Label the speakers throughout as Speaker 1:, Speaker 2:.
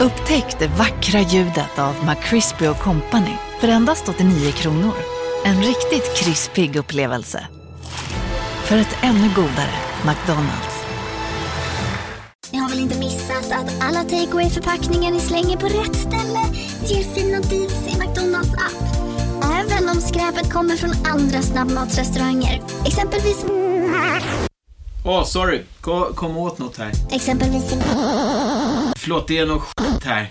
Speaker 1: Upptäck det vackra ljudet av McCrispy Company för endast 89 kronor. En riktigt krispig upplevelse. För ett ännu godare McDonalds.
Speaker 2: Ni har väl inte missat att alla takeaway förpackningar ni slänger på rätt ställe ger fina deals i McDonalds app. Även om skräpet kommer från andra snabbmatsrestauranger. Exempelvis...
Speaker 3: Åh, oh, sorry. Kom, kom åt något här.
Speaker 2: Exempelvis...
Speaker 3: Förlåt, det är något skit här.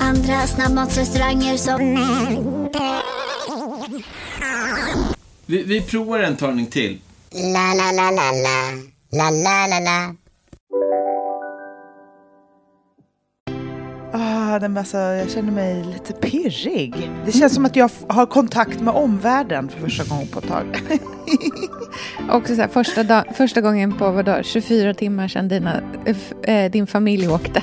Speaker 2: Andra snabbmatsrestauranger som...
Speaker 3: Vi, vi provar en talning till.
Speaker 2: La, la, la, la, la. La, la, la, la.
Speaker 4: Hade en massa, jag känner mig lite pirrig. Det känns som att jag har kontakt med omvärlden för första gången på ett tag.
Speaker 5: Också så här, första, dag, första gången på vadå, 24 timmar sedan dina, äh, din familj åkte.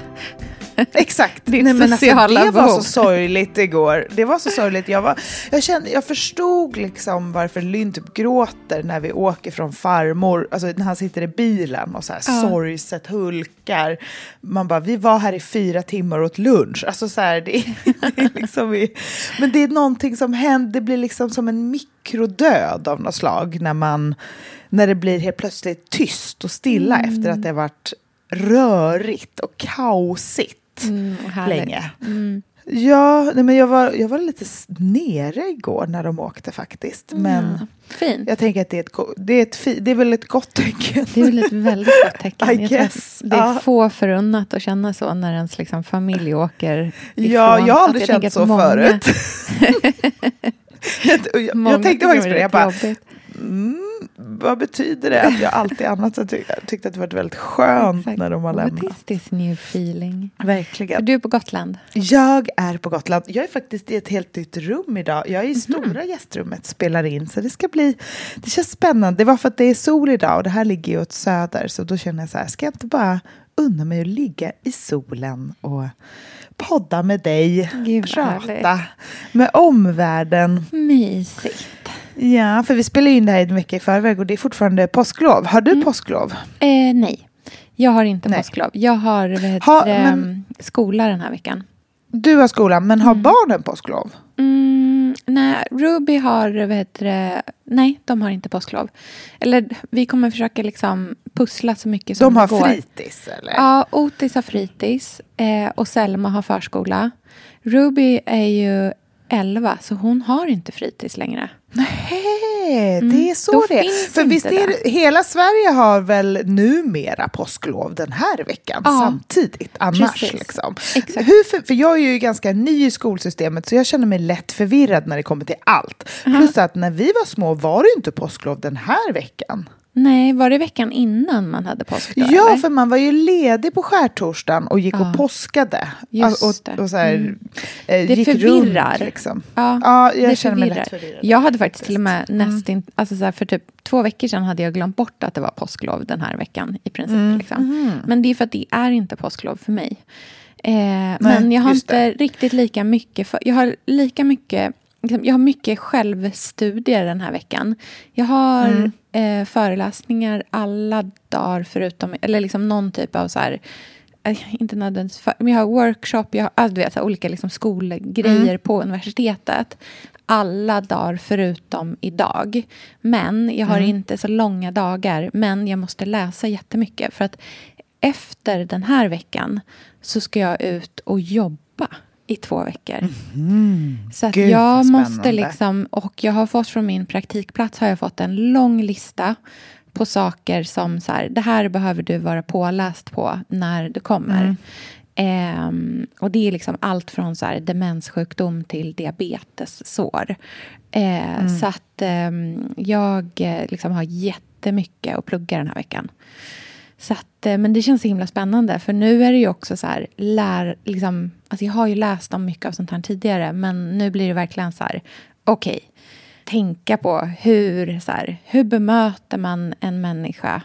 Speaker 4: Exakt.
Speaker 5: Din
Speaker 4: Nej, men alltså, det var så sorgligt igår. Det var så sorgligt. Jag, var, jag, kände, jag förstod liksom varför Lynn typ gråter när vi åker från farmor. Alltså när han sitter i bilen och så här
Speaker 5: Ja.
Speaker 4: sorgset hulkar. Man bara, vi var här i fyra timmar och åt lunch. Alltså så här, det, det är liksom vi, men det är någonting som händer. Det blir liksom som en mikrodöd av något slag när man när det blir helt plötsligt tyst och stilla
Speaker 5: Mm.
Speaker 4: efter att det har varit rörigt och kaosigt
Speaker 5: Mm,
Speaker 4: länge.
Speaker 5: Mm.
Speaker 4: Ja, nej, men jag var, jag var lite nere igår när de åkte faktiskt. Men
Speaker 5: Fint.
Speaker 4: jag tänker att det är, ett, det, är ett det är väl ett gott tecken.
Speaker 5: Det är väl ett väldigt gott tecken. Det är
Speaker 4: Ja.
Speaker 5: få förunnat att känna så när ens liksom familj åker ifrån.
Speaker 4: Ja, jag har aldrig
Speaker 5: Alltså,
Speaker 4: känt så
Speaker 5: många-
Speaker 4: förut. jag, jag, jag tänkte faktiskt på det. Jag bara, mm, vad betyder det att jag alltid annat så tyck, tyckte att det var väldigt skönt
Speaker 5: Exakt.
Speaker 4: när de har
Speaker 5: What
Speaker 4: lämnat?
Speaker 5: is this new feeling? För
Speaker 4: Verkligen.
Speaker 5: du är på Gotland.
Speaker 4: Jag är på Gotland. Jag är faktiskt i ett helt nytt rum idag. Jag är i stora gästrummet spelar in. Så det ska bli... Det känns spännande. Det var för att det är sol idag och det här ligger ju åt söder. Så då känner jag så här, ska jag inte bara unna mig att ligga i solen och podda med dig,
Speaker 5: Gud,
Speaker 4: prata med omvärlden.
Speaker 5: Mysigt.
Speaker 4: Ja, för vi spelar in det här en vecka i förväg och det är fortfarande påsklov. Har du påsklov?
Speaker 5: Eh, nej, jag har inte
Speaker 4: Nej.
Speaker 5: påsklov. Jag har heter
Speaker 4: Ha, men-
Speaker 5: skola den här veckan.
Speaker 4: Du har skolan, men har barnen påsklov?
Speaker 5: Mm, nej, Ruby har, det, nej, de har inte påsklov. Eller vi kommer försöka liksom pussla så mycket som
Speaker 4: De har
Speaker 5: det går.
Speaker 4: fritids, eller?
Speaker 5: Ja, Otis har fritids eh, och Selma har förskola. Ruby är ju 11, så hon har inte fritids längre.
Speaker 4: Nej, det är så
Speaker 5: Mm.
Speaker 4: det är. För visst är det, hela Sverige har väl numera påsklov den här veckan
Speaker 5: Ja.
Speaker 4: samtidigt annars.
Speaker 5: Precis.
Speaker 4: Liksom.
Speaker 5: Exakt.
Speaker 4: Hur för, för jag är ju ganska ny i skolsystemet så jag känner mig lätt förvirrad när det kommer till allt. Plus att när vi var små var det inte påsklov den här veckan.
Speaker 5: Nej, var det veckan innan man hade påsklov?
Speaker 4: Ja,
Speaker 5: eller?
Speaker 4: för man var ju ledig på skärtorsdagen och gick
Speaker 5: Ja.
Speaker 4: och påskade.
Speaker 5: Just
Speaker 4: och, och, och så här,
Speaker 5: Mm.
Speaker 4: eh,
Speaker 5: Det
Speaker 4: gick
Speaker 5: förvirrar.
Speaker 4: runt. Liksom.
Speaker 5: Ja,
Speaker 4: Ja, jag känner mig
Speaker 5: förvirrar.
Speaker 4: lätt förvirrad.
Speaker 5: Jag hade faktiskt till och med
Speaker 4: Mm.
Speaker 5: alltså så här, för typ två veckor sedan hade jag glömt bort att det var påsklov den här veckan i princip.
Speaker 4: Mm.
Speaker 5: Liksom. Men det är för att det är inte påsklov för mig. Eh, men jag har inte
Speaker 4: det.
Speaker 5: riktigt lika mycket, för, jag har lika mycket jag har mycket självstudier den här veckan. Jag har
Speaker 4: Mm.
Speaker 5: eh, föreläsningar alla dagar förutom, eller liksom någon typ av så här, eh, inte nödvändigtvis, för, men jag har workshop, jag har alltså, vet, så här, olika liksom skolgrejer
Speaker 4: Mm.
Speaker 5: på universitetet. Alla dagar förutom idag. Men jag har
Speaker 4: Mm.
Speaker 5: inte så långa dagar, men jag måste läsa jättemycket. För att efter den här veckan så ska jag ut och jobba i två veckor. Så att.
Speaker 4: Gud,
Speaker 5: jag måste liksom, och jag har fått från min praktikplats har jag fått en lång lista på saker som så här, det här behöver du vara påläst på när du kommer.
Speaker 4: Mm.
Speaker 5: Ehm, och det är liksom allt från så här, demenssjukdom till diabetessår. Eh,
Speaker 4: Mm.
Speaker 5: Så att ehm, jag eh, liksom har jättemycket att plugga den här veckan. Så att, eh, men det känns så himla spännande, för nu är det ju också så här, lär, liksom, alltså jag har ju läst om mycket av sånt här tidigare, men nu blir det verkligen så här, okej, tänka på hur, så här, hur bemöter man en människa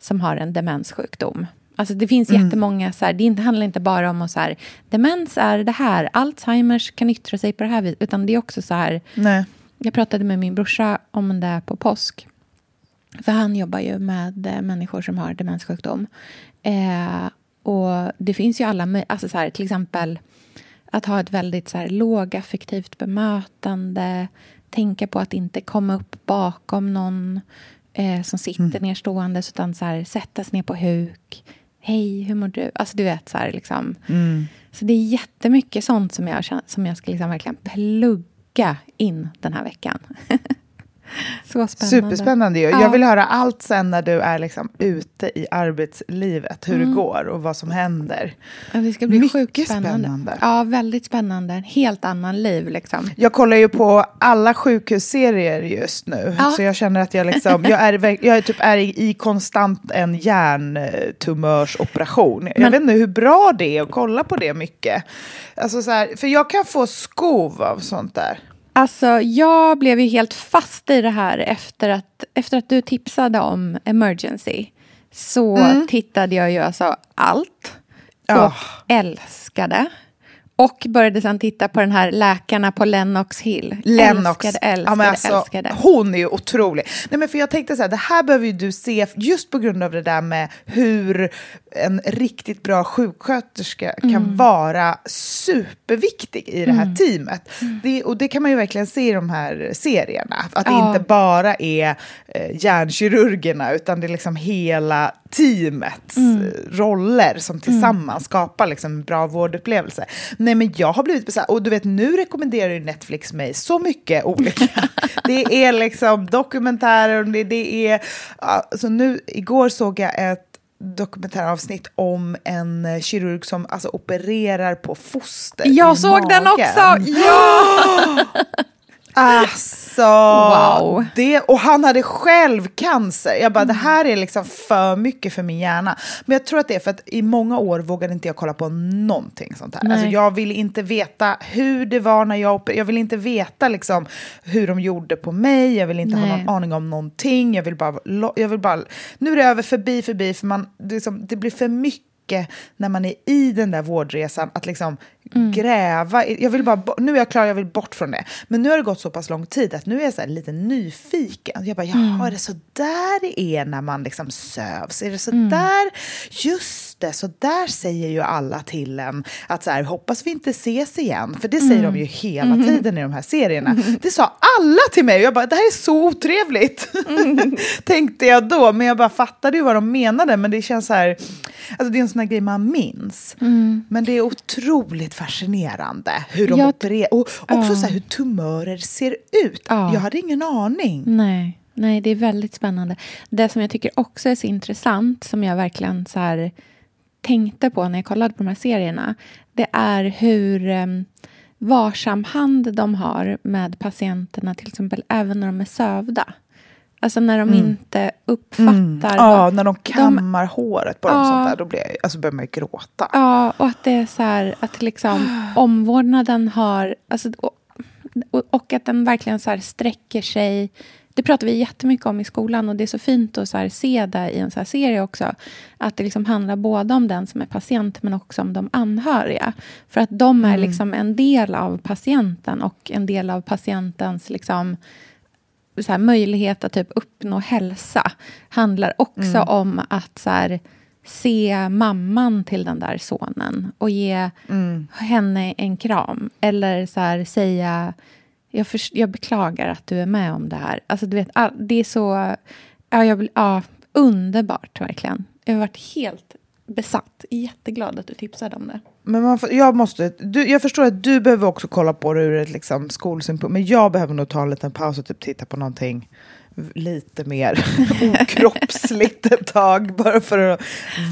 Speaker 5: som har en demenssjukdom? Alltså det finns jättemånga, så här, det inte- handlar inte bara om att så här, demens är det här, Alzheimers kan yttra sig på det här viset, utan det är också så här,
Speaker 4: Nej.
Speaker 5: jag pratade med min brorsa om det på påsk. För han jobbar ju med eh, människor som har demenssjukdom. Eh, och det finns ju alla alltså så här, till exempel att ha ett väldigt så här, lågaffektivt bemötande. Tänka på att inte komma upp bakom någon eh, som sitter mm. nerstående utan så här, sätta sig ner på huk. Hej, hur mår du? Alltså du vet så här liksom. Mm. Så det är jättemycket sånt som jag, som jag ska liksom verkligen plugga in den här veckan. Så spännande.
Speaker 4: Superspännande ju. Ja. Jag vill höra allt sen när du är liksom ute i arbetslivet, hur mm. det går och vad som händer.
Speaker 5: Ja, det ska bli Mycket sjukt spännande. spännande. Ja, väldigt spännande. En helt annan liv liksom.
Speaker 4: Jag kollar ju på alla sjukhusserier just nu. Ja. Så jag känner att jag liksom, jag är, jag är typ är i, i konstant en hjärntumörsoperation. Jag vet inte hur bra det är att kolla på det mycket. Alltså så här, för jag kan få skov av sånt där.
Speaker 5: Alltså, jag blev ju helt fast i det här efter att, efter att du tipsade om Emergency. Så mm. tittade jag ju alltså allt och oh. älskade. Och började sen titta på den här Läkarna på Lennox Hill.
Speaker 4: Lennox.
Speaker 5: Älskade, älskade, ja, alltså, älskade.
Speaker 4: Hon är ju otrolig. Nej, men för jag tänkte så här, det här behöver ju du se just på grund av det där med hur en riktigt bra sjuksköterska mm. kan vara superviktig i det här mm. teamet. Mm. Det, och det kan man ju verkligen se i de här serierna. Att ja. det inte bara är eh, hjärnkirurgerna utan det är liksom hela teamets mm. roller som tillsammans mm. skapar liksom en bra vårdupplevelse. Nej men jag har blivit besatt, och du vet nu rekommenderar ju Netflix mig så mycket olika. det är liksom dokumentärer, det, det är, alltså nu igår såg jag ett dokumentäravsnitt om en kirurg som alltså opererar på foster
Speaker 5: Jag såg magen. den också! Ja!
Speaker 4: Alltså, wow. det, och han hade själv cancer. Jag bara, mm. det här är liksom för mycket för min hjärna. Men jag tror att det är för att i många år vågade inte jag kolla på någonting sånt här. Alltså, jag ville inte veta hur det var när jag Jag vill inte veta liksom, hur de gjorde på mig. Jag vill inte Nej. ha någon aning om någonting. Jag vill bara, jag vill bara... Nu är det över, förbi, förbi. För man, det, liksom, det blir för mycket när man är i den där vårdresan att liksom mm. gräva. Jag vill bara, nu är jag klar, jag vill bort från det. Men nu har det gått så pass lång tid att nu är jag så lite nyfiken. Jag bara, jaha, mm. är det så där det är när man liksom sövs? Är det så mm. där? Just det, så där säger ju alla till en att så här, hoppas vi inte ses igen. För det säger mm. de ju hela mm. tiden i de här serierna. Mm. Det sa alla till mig. Jag bara, det här är så otrevligt. Mm. Tänkte jag då. Men jag bara fattade ju vad de menade. Men det känns så här, alltså det är en sån här grej man minns. Men det är otroligt fascinerande hur de jag, opererar. Och också ja. så här, hur tumörer ser ut. Ja. Jag hade ingen aning.
Speaker 5: Nej. Nej, det är väldigt spännande. Det som jag tycker också är så intressant, som jag verkligen så här, tänkte på när jag kollade på de här serierna, det är hur um, varsam hand de har med patienterna, till exempel även när de är sövda. Alltså när de mm. inte uppfattar... Mm.
Speaker 4: Ja, när de kammar de, håret på dem, ja, sånt där, då blir jag, alltså börjar man ju gråta.
Speaker 5: Ja, och att det är så här, att liksom omvårdnaden har... Alltså, och, och att den verkligen så sträcker sig... Det pratar vi jättemycket om i skolan och det är så fint att så se det i en så serie också. Att det liksom handlar både om den som är patient men också om de anhöriga. För att de är mm. liksom en del av patienten och en del av patientens liksom, så här, möjlighet att typ uppnå hälsa handlar också mm. om att så här, se mamman till den där sonen och ge mm. henne en kram. Eller så här, säga jag, för, jag beklagar att du är med om det här. Alltså, du vet, det är så... Ja, jag, ja, underbart, verkligen. Jag har varit helt besatt. Jätteglad att du tipsade om det.
Speaker 4: Men man får, jag, måste, du, jag förstår att du behöver också kolla på det ur ett liksom, skolsynpunkt. Men jag behöver nog ta en liten paus och typ titta på någonting lite mer okroppsligt ett tag, bara för att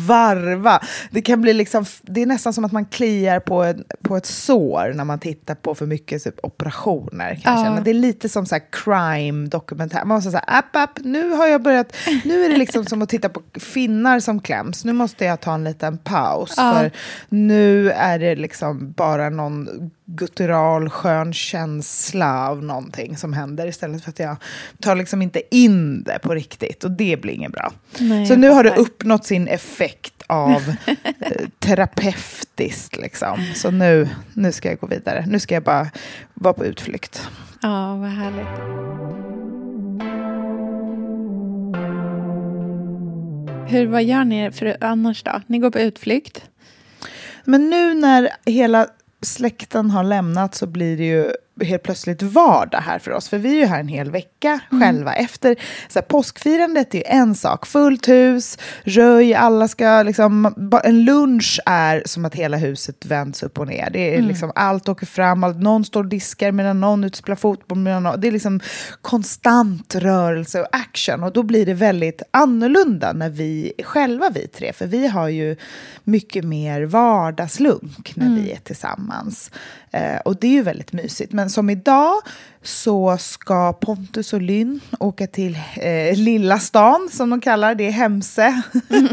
Speaker 4: varva. Det kan bli liksom, det är nästan som att man kliar på, en, på ett sår när man tittar på för mycket typ, operationer. Kan ja. Det är lite som så crime-dokumentär. Man måste säga, app, app, nu har jag börjat, nu är det liksom som att titta på finnar som kläms. Nu måste jag ta en liten paus, ja. för nu är det liksom bara någon guttural skön känsla av någonting som händer istället för att jag tar liksom inte in det på riktigt och det blir inget bra. Nej, så nu har det uppnått sin effekt av eh, terapeutiskt liksom. Så nu, nu ska jag gå vidare. Nu ska jag bara vara på utflykt.
Speaker 5: Ja, vad härligt. Hur, vad gör ni för annars då? Ni går på utflykt?
Speaker 4: Men nu när hela släkten har lämnat så blir det ju helt plötsligt vardag här för oss. För vi är ju här en hel vecka mm. själva. Efter så här, påskfirandet är ju en sak. Fullt hus, röj, alla ska liksom... En lunch är som att hela huset vänds upp och ner. Det är mm. liksom, allt åker fram, allt, någon står och diskar medan någon ute spelar fotboll. Medan någon, det är liksom konstant rörelse och action. Och då blir det väldigt annorlunda när vi själva, vi tre. För vi har ju mycket mer vardagslunk när mm. vi är tillsammans. Eh, och det är ju väldigt mysigt. Men som idag så ska Pontus och Lynn åka till eh, Lilla stan, som de kallar det, är Hemse. Mm.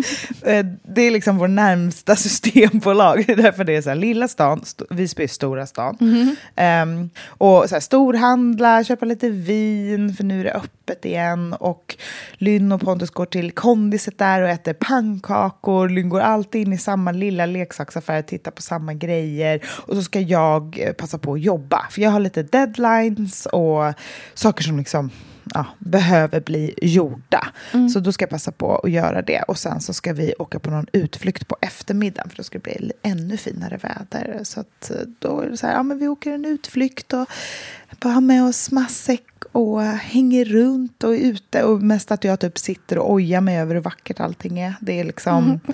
Speaker 4: det är liksom vår närmsta systembolag, det är därför det är så här, Lilla stan, st Visby är stora stan. Mm. Um, och så här, storhandla, köpa lite vin, för nu är det öppet igen. Och Lynn och Pontus går till kondiset där och äter pannkakor. Lynn går alltid in i samma lilla leksaksaffär och tittar på samma grejer. Och så ska jag eh, passa på att jobba, för jag har lite deadlines och saker som liksom ja, behöver bli gjorda. Mm. Så då ska jag passa på att göra det. Och sen så ska vi åka på någon utflykt på eftermiddagen för då ska det bli ännu finare väder. Så eh, då är det så här, ja men vi åker en utflykt och bara har med oss matsäck och hänger runt och är ute. Och mest att jag typ sitter och ojar mig över hur vackert allting är. Det är liksom... Mm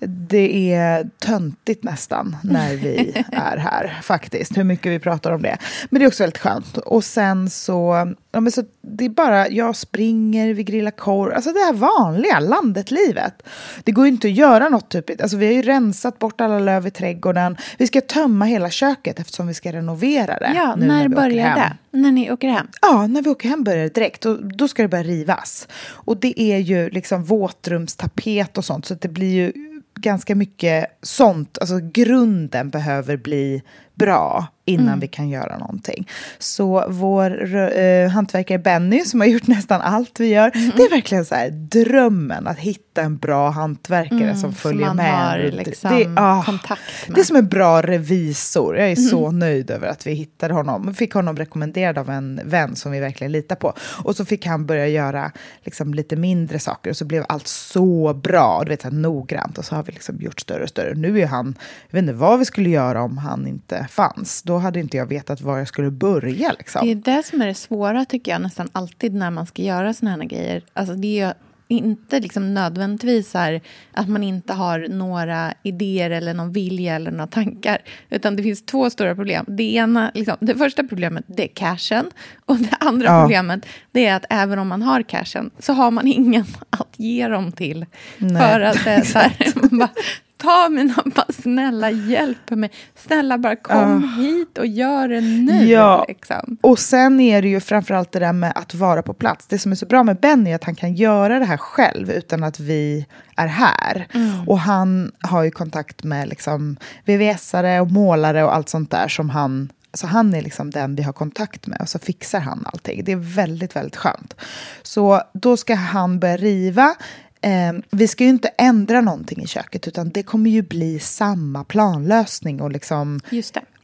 Speaker 4: det är töntigt nästan när vi är här, faktiskt. Hur mycket vi pratar om det. Men det är också väldigt skönt. Och sen så, ja, men så det är bara, jag springer, vi grillar korv. Alltså det här vanliga landet-livet. Det går ju inte att göra något typiskt. Alltså vi har ju rensat bort alla löv i trädgården. Vi ska tömma hela köket eftersom vi ska renovera det.
Speaker 5: Ja, när, när börjar det? När ni åker hem?
Speaker 4: Ja, när vi åker hem börjar det direkt. Och då ska det börja rivas. Och det är ju liksom våtrumstapet och sånt. Så det blir ju ganska mycket sånt. Alltså grunden behöver bli bra innan mm. vi kan göra någonting. Så vår eh, hantverkare Benny, som har gjort nästan allt vi gör, mm. det är verkligen så här, drömmen att hitta en bra hantverkare mm, som följer som med. Har,
Speaker 5: liksom, det, oh, kontakt
Speaker 4: med. det är som en bra revisor. Jag är så mm. nöjd över att vi hittade honom. Vi fick honom rekommenderad av en vän som vi verkligen litar på. Och så fick han börja göra liksom, lite mindre saker och så blev allt så bra, du vet, så här, noggrant. Och så har vi liksom gjort större och större. Nu är han, jag vet inte vad vi skulle göra om han inte fanns. Då hade inte jag vetat var jag skulle börja. Liksom.
Speaker 5: Det är det som är det svåra, tycker jag, nästan alltid när man ska göra såna här grejer. Alltså, det är inte liksom nödvändigtvis här att man inte har några idéer eller någon vilja eller några tankar. Utan det finns två stora problem. Det, ena, liksom, det första problemet det är cashen. Och det andra ja. problemet det är att även om man har cashen så har man ingen att ge dem till. Nej. För att det så här, bara, ta mig bara snälla hjälp mig. Snälla bara kom uh. hit och gör det nu. Ja. Liksom.
Speaker 4: Och sen är det ju framförallt det där med att vara på plats. Det som är så bra med Benny är att han kan göra det här själv utan att vi är här. Mm. Och han har ju kontakt med liksom VVS-are och målare och allt sånt där som han så han är liksom den vi har kontakt med och så fixar han allting. Det är väldigt, väldigt skönt. Så då ska han börja riva Eh, vi ska ju inte ändra någonting i köket utan det kommer ju bli samma planlösning och liksom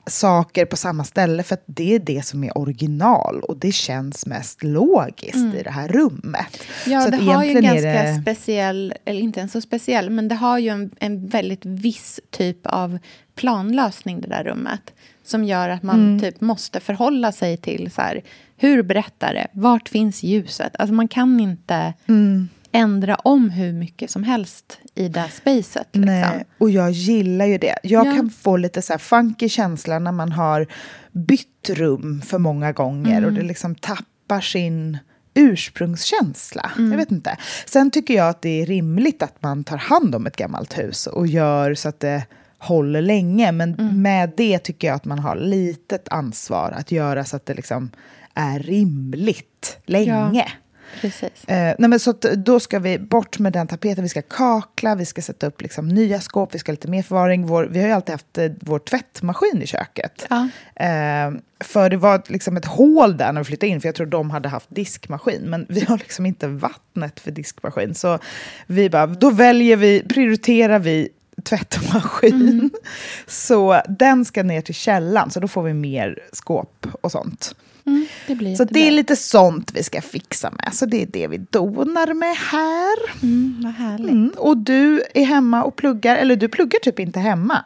Speaker 4: saker på samma ställe för att det är det som är original och det känns mest logiskt mm. i det här rummet.
Speaker 5: Ja, så det har ju en ganska det... speciell, eller inte en så speciell, men det har ju en, en väldigt viss typ av planlösning det där rummet som gör att man mm. typ måste förhålla sig till så här, hur berättar det? Vart finns ljuset? Alltså man kan inte mm ändra om hur mycket som helst i det spacet. Liksom. Nej,
Speaker 4: och jag gillar ju det. Jag ja. kan få lite så här funky känsla när man har bytt rum för många gånger mm. och det liksom tappar sin ursprungskänsla. Mm. Jag vet inte. Sen tycker jag att det är rimligt att man tar hand om ett gammalt hus och gör så att det håller länge. Men mm. med det tycker jag att man har litet ansvar att göra så att det liksom är rimligt länge. Ja.
Speaker 5: Precis.
Speaker 4: Eh, nej men så då ska vi bort med den tapeten, vi ska kakla, vi ska sätta upp liksom nya skåp, vi ska ha lite mer förvaring. Vår, vi har ju alltid haft eh, vår tvättmaskin i köket. Ja. Eh, för det var liksom ett hål där när vi flyttade in, för jag tror de hade haft diskmaskin. Men vi har liksom inte vattnet för diskmaskin. Så vi bara, då väljer vi, prioriterar vi tvättmaskin. Mm. Så den ska ner till källan, så då får vi mer skåp och sånt.
Speaker 5: Mm, det blir
Speaker 4: Så det är lite sånt vi ska fixa med. Så det är det vi donar med här.
Speaker 5: mm, vad härligt.
Speaker 4: Mm. Och du är hemma och pluggar, eller du pluggar typ inte hemma.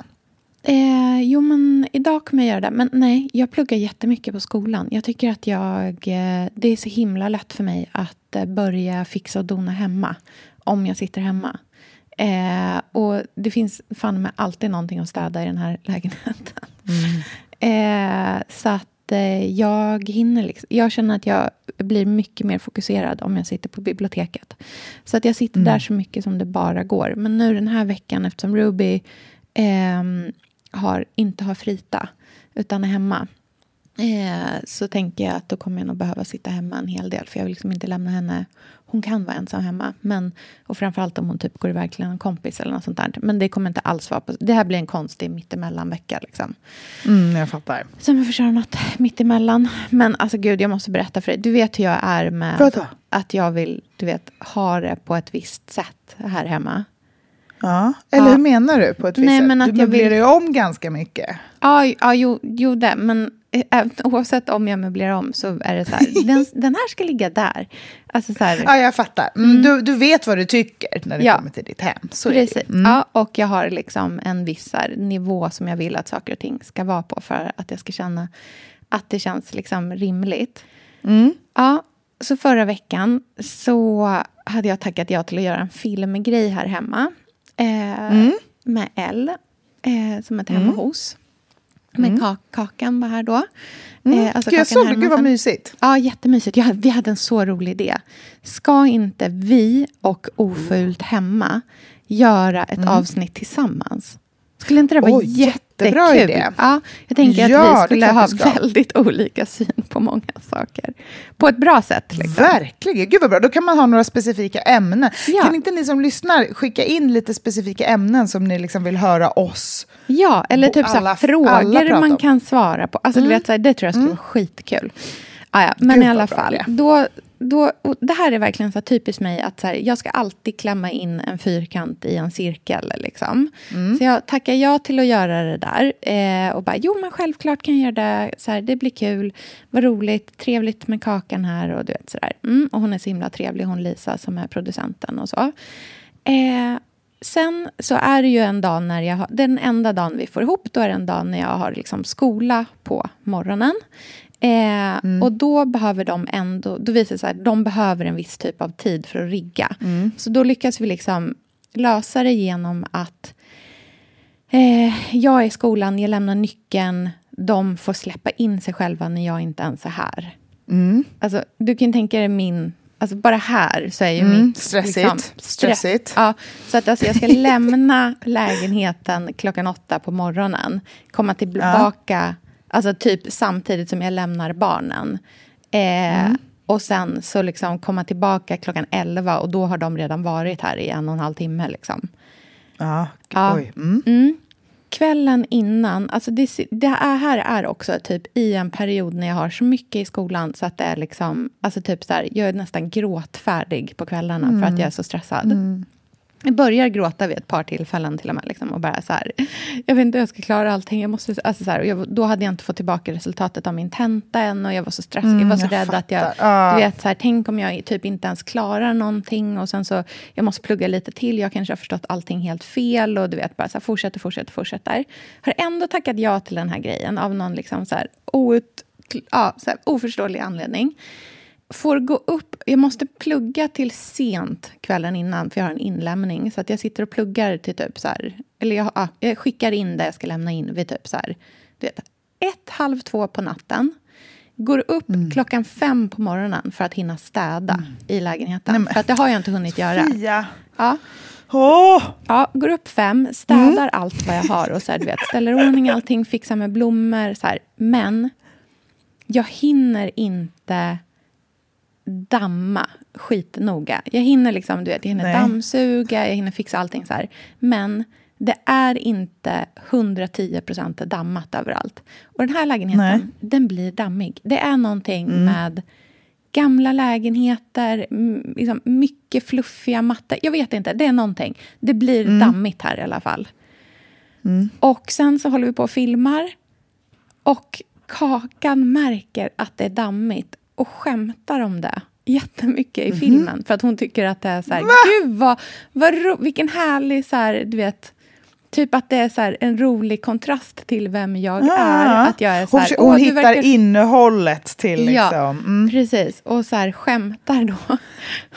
Speaker 5: Eh, jo, men idag kommer jag göra det. Men nej, jag pluggar jättemycket på skolan. Jag tycker att jag... Eh, det är så himla lätt för mig att eh, börja fixa och dona hemma. Om jag sitter hemma. Eh, och det finns fan med alltid någonting att städa i den här lägenheten. Eh, så att eh, jag hinner liksom, Jag känner att jag blir mycket mer fokuserad om jag sitter på biblioteket. Så att jag sitter där så mycket som det bara går. Men nu den här veckan, eftersom Ruby ehm, har, inte har frita, utan är hemma. Eh, så tänker jag att då kommer jag nog behöva sitta hemma en hel del. För jag vill liksom inte lämna henne. Hon kan vara ensam hemma. Men, och framförallt om hon typ går iväg till en kompis eller något sånt där. Men det kommer inte alls vara på... Det här blir en konstig mittemellan-vecka. Liksom.
Speaker 4: Mm, jag fattar.
Speaker 5: Så jag får köra något mittemellan. Men alltså gud, jag måste berätta för dig. Du vet hur jag är med
Speaker 4: Vadå?
Speaker 5: att jag vill du vet, ha det på ett visst sätt här hemma.
Speaker 4: Ja. Eller
Speaker 5: Ja.
Speaker 4: hur menar du på ett visst
Speaker 5: Nej,
Speaker 4: sätt?
Speaker 5: men att
Speaker 4: du
Speaker 5: jag vill-
Speaker 4: möblerar ju om ganska mycket.
Speaker 5: Ja, ja jo, jo det. Men oavsett om jag möblerar om så är det så här. den, den här ska ligga där. Alltså så här.
Speaker 4: Ja, jag fattar. Mm, Du, du vet vad du tycker när det
Speaker 5: Ja.
Speaker 4: kommer till ditt hem. Så.
Speaker 5: Precis. Ja, och jag har liksom en viss här, nivå som jag vill att saker och ting ska vara på för att jag ska känna att det känns liksom rimligt. Ja, så förra veckan så hade jag tackat ja till att göra en filmgrej här hemma. Eh, Med Elle, eh, som är hemma hos. Men kak Kakan var här då. Eh, alltså
Speaker 4: jag såg det. Gud vad mysigt.
Speaker 5: Ja, jättemysigt. Jag, vi hade en så rolig idé. Ska inte vi och Ofult hemma göra ett avsnitt tillsammans? Skulle inte det vara
Speaker 4: Oj, jättebra
Speaker 5: jättekul?
Speaker 4: idé.
Speaker 5: Ja, jag tänker
Speaker 4: Ja,
Speaker 5: att vi skulle ha väldigt olika syn på många saker. På ett bra sätt. Liksom.
Speaker 4: Verkligen. Gud vad bra. Då kan man ha några specifika ämnen.
Speaker 5: Ja.
Speaker 4: Kan inte ni som lyssnar skicka in lite specifika ämnen som ni liksom vill höra oss?
Speaker 5: Ja, eller typ så
Speaker 4: alla- alla
Speaker 5: frågor man.
Speaker 4: Mm.
Speaker 5: kan svara på. Alltså, du vet, så här, det tror jag skulle vara skitkul. Ah, ja, men
Speaker 4: Gud,
Speaker 5: i alla
Speaker 4: bra
Speaker 5: fall, då, då, det här är verkligen så typiskt mig att så här, jag ska alltid klämma in en fyrkant i en cirkel. Liksom.
Speaker 4: Mm.
Speaker 5: Så jag tackar ja till att göra det där. Eh, och bara, jo men självklart kan jag göra det. Så här, det blir kul, vad roligt, trevligt med kakan här. Och du vet sådär. Mm, och hon är så himla trevlig, hon Lisa som är producenten och så. Eh, sen så är det ju en dag när jag har, den enda dagen vi får ihop, då är det en dag när jag har liksom skola på morgonen. Eh, Och då behöver de ändå, då visar det sig att de behöver en viss typ av tid för att rigga. Så då lyckas vi liksom lösa det genom att eh, jag är i skolan, jag lämnar nyckeln, de får släppa in sig själva när jag inte ens är här. Alltså, du kan tänka dig min... Alltså bara här så är ju
Speaker 4: Mm,
Speaker 5: mitt...
Speaker 4: stressigt. Stressigt.
Speaker 5: Ja, så att alltså jag ska lämna lägenheten klockan åtta på morgonen. Komma tillbaka, alltså typ samtidigt som jag lämnar barnen. Eh,
Speaker 4: Mm.
Speaker 5: Och sen så liksom komma tillbaka klockan elva och då har de redan varit här i en och en halv timme. Liksom.
Speaker 4: Ja,
Speaker 5: Ja.
Speaker 4: oj. Mm.
Speaker 5: Mm. Kvällen innan, alltså det, det är, här är också typ i en period när jag har så mycket i skolan så att det är liksom, alltså typ så här, jag är nästan gråtfärdig på kvällarna för att jag är så stressad. Jag börjar gråta vid ett par tillfällen till och med. Liksom, och bara så här, jag vet inte hur jag ska klara allting. Jag måste, alltså så här, jag, då hade jag inte fått tillbaka resultatet av min tenta än. Och jag var så stressad. jag var så
Speaker 4: jag
Speaker 5: rädd att jag...
Speaker 4: fattar. Ja.
Speaker 5: Du vet, så här, tänk om jag typ inte ens klarar någonting. Och sen så, jag måste plugga lite till. Jag kanske har förstått allting helt fel. Och du vet, bara så här, fortsätter, fortsätter, fortsätter. Har ändå tackat ja till den här grejen av någon liksom så här, out, ja, så här, oförståelig anledning får gå upp. Jag måste plugga till sent kvällen innan, för jag har en inlämning. Så att jag sitter och pluggar till typ så här... Eller jag, ja, jag skickar in det jag ska lämna in vid typ så här... Du vet, ett, halv två på natten. Går upp klockan fem på morgonen för att hinna städa i lägenheten.
Speaker 4: Nej, men-
Speaker 5: för att det har jag inte hunnit göra.
Speaker 4: Fia.
Speaker 5: Ja.
Speaker 4: Åh!
Speaker 5: Ja, går upp fem, städar allt vad jag har och så här, du vet, ställer ordning allting, fixar med blommor. Så här. Men jag hinner inte damma skitnoga. Jag hinner liksom, du vet, jag hinner
Speaker 4: Nej.
Speaker 5: dammsuga, jag hinner fixa allting så här. Men det är inte 110 procent dammat överallt. Och den här lägenheten,
Speaker 4: Nej.
Speaker 5: den blir dammig. Det är någonting med gamla lägenheter, liksom mycket fluffiga mattor. Jag vet inte, det är någonting. Det blir dammigt här i alla fall. Och sen så håller vi på och filmar. Och Kakan märker att det är dammigt och skämtar om det jättemycket i filmen. För att hon tycker att det är så här, gud vad, vad ro, vilken härlig, så här, du vet, typ att det är så en rolig kontrast till vem jag
Speaker 4: Ah.
Speaker 5: är. Att jag är så
Speaker 4: hon
Speaker 5: här,
Speaker 4: hon
Speaker 5: "Åh, du
Speaker 4: hittar
Speaker 5: verkar-
Speaker 4: innehållet till liksom.
Speaker 5: Ja,
Speaker 4: Mm.
Speaker 5: precis. Och så här skämtar då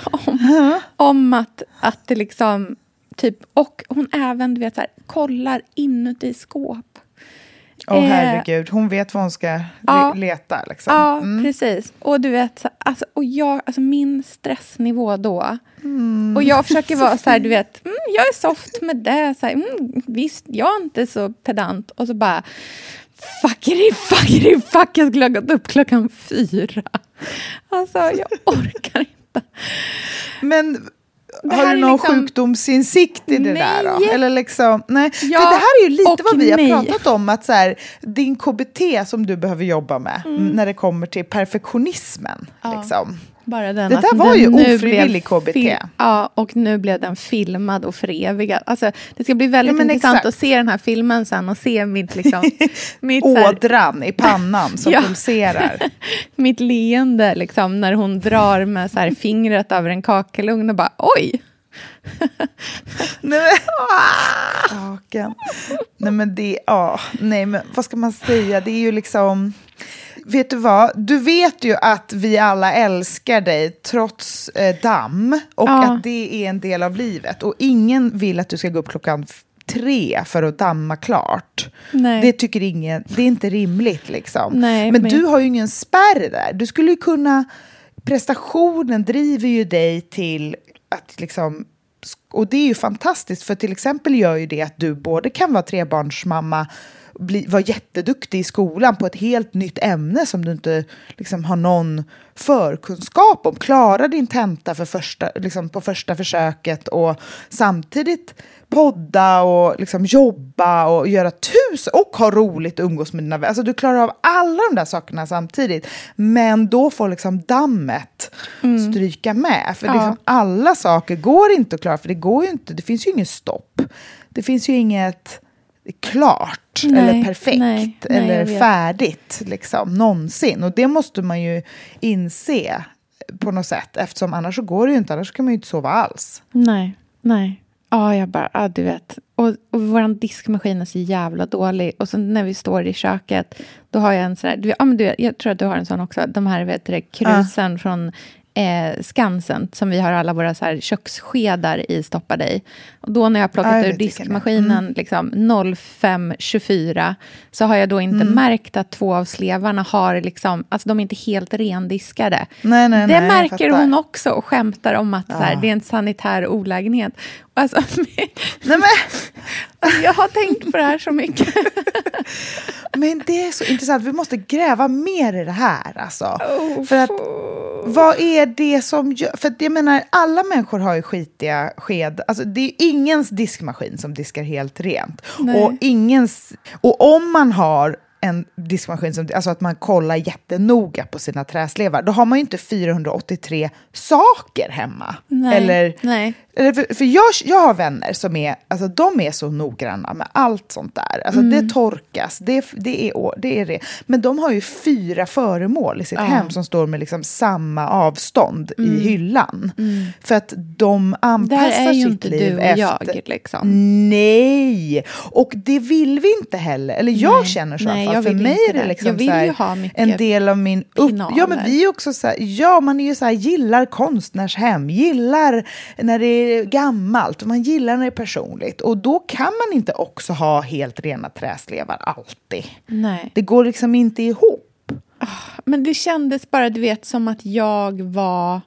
Speaker 5: om, om att, att det liksom... Typ, och hon även du vet, så här, kollar inuti skåp.
Speaker 4: Åh
Speaker 5: Eh,
Speaker 4: herregud, hon vet vad hon ska
Speaker 5: ja.
Speaker 4: leta. Liksom.
Speaker 5: Ja,
Speaker 4: Mm.
Speaker 5: precis. Och du vet, så- alltså, och jag, alltså min stressnivå då.
Speaker 4: Mm.
Speaker 5: Och jag försöker vara så här, du vet, mm, jag är soft med det. Så här, mm, visst, jag är inte så pedant. Och så bara, fuckity, fuckity, fuck, jag skulle ha gått upp klockan fyra. Alltså, jag orkar inte.
Speaker 4: Men har du någon
Speaker 5: liksom-
Speaker 4: sjukdomsinsikt i det där då?
Speaker 5: Nej.
Speaker 4: Eller liksom, nej.
Speaker 5: Ja,
Speaker 4: För det här är ju lite vad vi har
Speaker 5: nej.
Speaker 4: pratat om, att så här, din KBT som du behöver jobba med
Speaker 5: Mm.
Speaker 4: när det kommer till perfektionismen. Liksom.
Speaker 5: Bara den
Speaker 4: Det där var ju ofrivillig KBT.
Speaker 5: Ja, och nu blev den filmad och förevigad. Alltså, det ska bli väldigt
Speaker 4: Ja,
Speaker 5: intressant
Speaker 4: exakt.
Speaker 5: att se den här filmen sen och se mitt, liksom, mitt,
Speaker 4: Ådran i pannan som
Speaker 5: Ja.
Speaker 4: pulserar.
Speaker 5: mitt leende liksom, när hon drar med så här, fingret över en kakelugn och bara oj!
Speaker 4: Nej men. Nej men det, ja, nej men vad ska man säga, det är ju liksom, vet du vad, du vet ju att vi alla älskar dig trots eh, damm och
Speaker 5: Ja.
Speaker 4: att det är en del av livet och ingen vill att du ska gå upp klockan tre för att damma klart.
Speaker 5: Nej.
Speaker 4: Det tycker ingen, det är inte rimligt liksom.
Speaker 5: Nej,
Speaker 4: men,
Speaker 5: men-
Speaker 4: du har ju ingen spärr där, du skulle ju kunna, prestationen driver ju dig till att liksom och det är ju fantastiskt, för till exempel gör ju det att du både kan vara trebarnsmamma, bli, vara jätteduktig i skolan på ett helt nytt ämne som du inte liksom, har någon förkunskap om. Klara din tenta för första, liksom, på första försöket och samtidigt podda och liksom, jobba och göra tusen och ha roligt och umgås med dina vänner. Alltså, du klarar av alla de där sakerna samtidigt. Men då får liksom dammet stryka med. För
Speaker 5: Ja.
Speaker 4: liksom, alla saker går inte att klara, för det går ju inte, det finns ju inget stopp. Det finns ju inget klart
Speaker 5: Nej,
Speaker 4: eller perfekt
Speaker 5: nej, nej,
Speaker 4: eller färdigt liksom, någonsin. Och det måste man ju inse på något sätt, eftersom annars så går det ju inte, annars kan man ju inte sova alls.
Speaker 5: Nej, nej. Ja, jag bara, ja, du vet. Och, och vår diskmaskin är så jävla dålig. Och så när vi står i köket, då har jag en sån här, du, ja, men du, jag tror att du har en sån också, de här vet du, krusen från eh, Skansen, som vi har alla våra så här, köksskedar i stoppade i. Och då när jag har plockat
Speaker 4: Ja,
Speaker 5: ur diskmaskinen liksom, 05.24 så har jag då inte
Speaker 4: Mm.
Speaker 5: märkt att två av slevarna har, liksom, alltså de är inte helt rendiskade.
Speaker 4: Nej, nej,
Speaker 5: det
Speaker 4: nej,
Speaker 5: märker hon också och skämtar om att så här,
Speaker 4: Ja.
Speaker 5: det är en sanitär olägenhet. Alltså,
Speaker 4: Nej, men,
Speaker 5: jag har tänkt på det här så mycket.
Speaker 4: men det är så intressant, vi måste gräva mer i det här. Alltså.
Speaker 5: Oh,
Speaker 4: För att, vad är det som gör... För jag menar, alla människor har ju skitiga sked. Alltså, det är ingens diskmaskin som diskar helt rent.
Speaker 5: Nej.
Speaker 4: Och, ingens, och om man har en diskmaskin, som, alltså att man kollar jättenoga på sina träslevar, då har man ju inte 483 saker hemma.
Speaker 5: Nej,
Speaker 4: Eller,
Speaker 5: nej.
Speaker 4: eller för, för jag, jag har vänner som är, alltså de är så noggranna med allt sånt där. Alltså
Speaker 5: Mm.
Speaker 4: det torkas, det, det, är, det är det. Men de har ju fyra föremål i sitt
Speaker 5: Ja.
Speaker 4: hem som står med liksom samma avstånd
Speaker 5: Mm.
Speaker 4: i hyllan. För att de
Speaker 5: Där
Speaker 4: anpassar
Speaker 5: är ju
Speaker 4: sitt
Speaker 5: inte
Speaker 4: liv
Speaker 5: du och
Speaker 4: efter...
Speaker 5: jag. Liksom.
Speaker 4: Nej! Och det vill vi inte heller. Eller jag
Speaker 5: Nej.
Speaker 4: känner så
Speaker 5: Nej,
Speaker 4: alla fall.
Speaker 5: jag
Speaker 4: För mig är det
Speaker 5: det.
Speaker 4: liksom här,
Speaker 5: ha
Speaker 4: en del av min... Upp... Ja, men vi är också så här, ja, man är ju så här, gillar konstnärshem, gillar när det är gammalt, man gillar när det är personligt. Och då kan man inte också ha helt rena träslevar alltid.
Speaker 5: Nej.
Speaker 4: Det går liksom inte ihop.
Speaker 5: Men det kändes bara, du vet, som att jag var...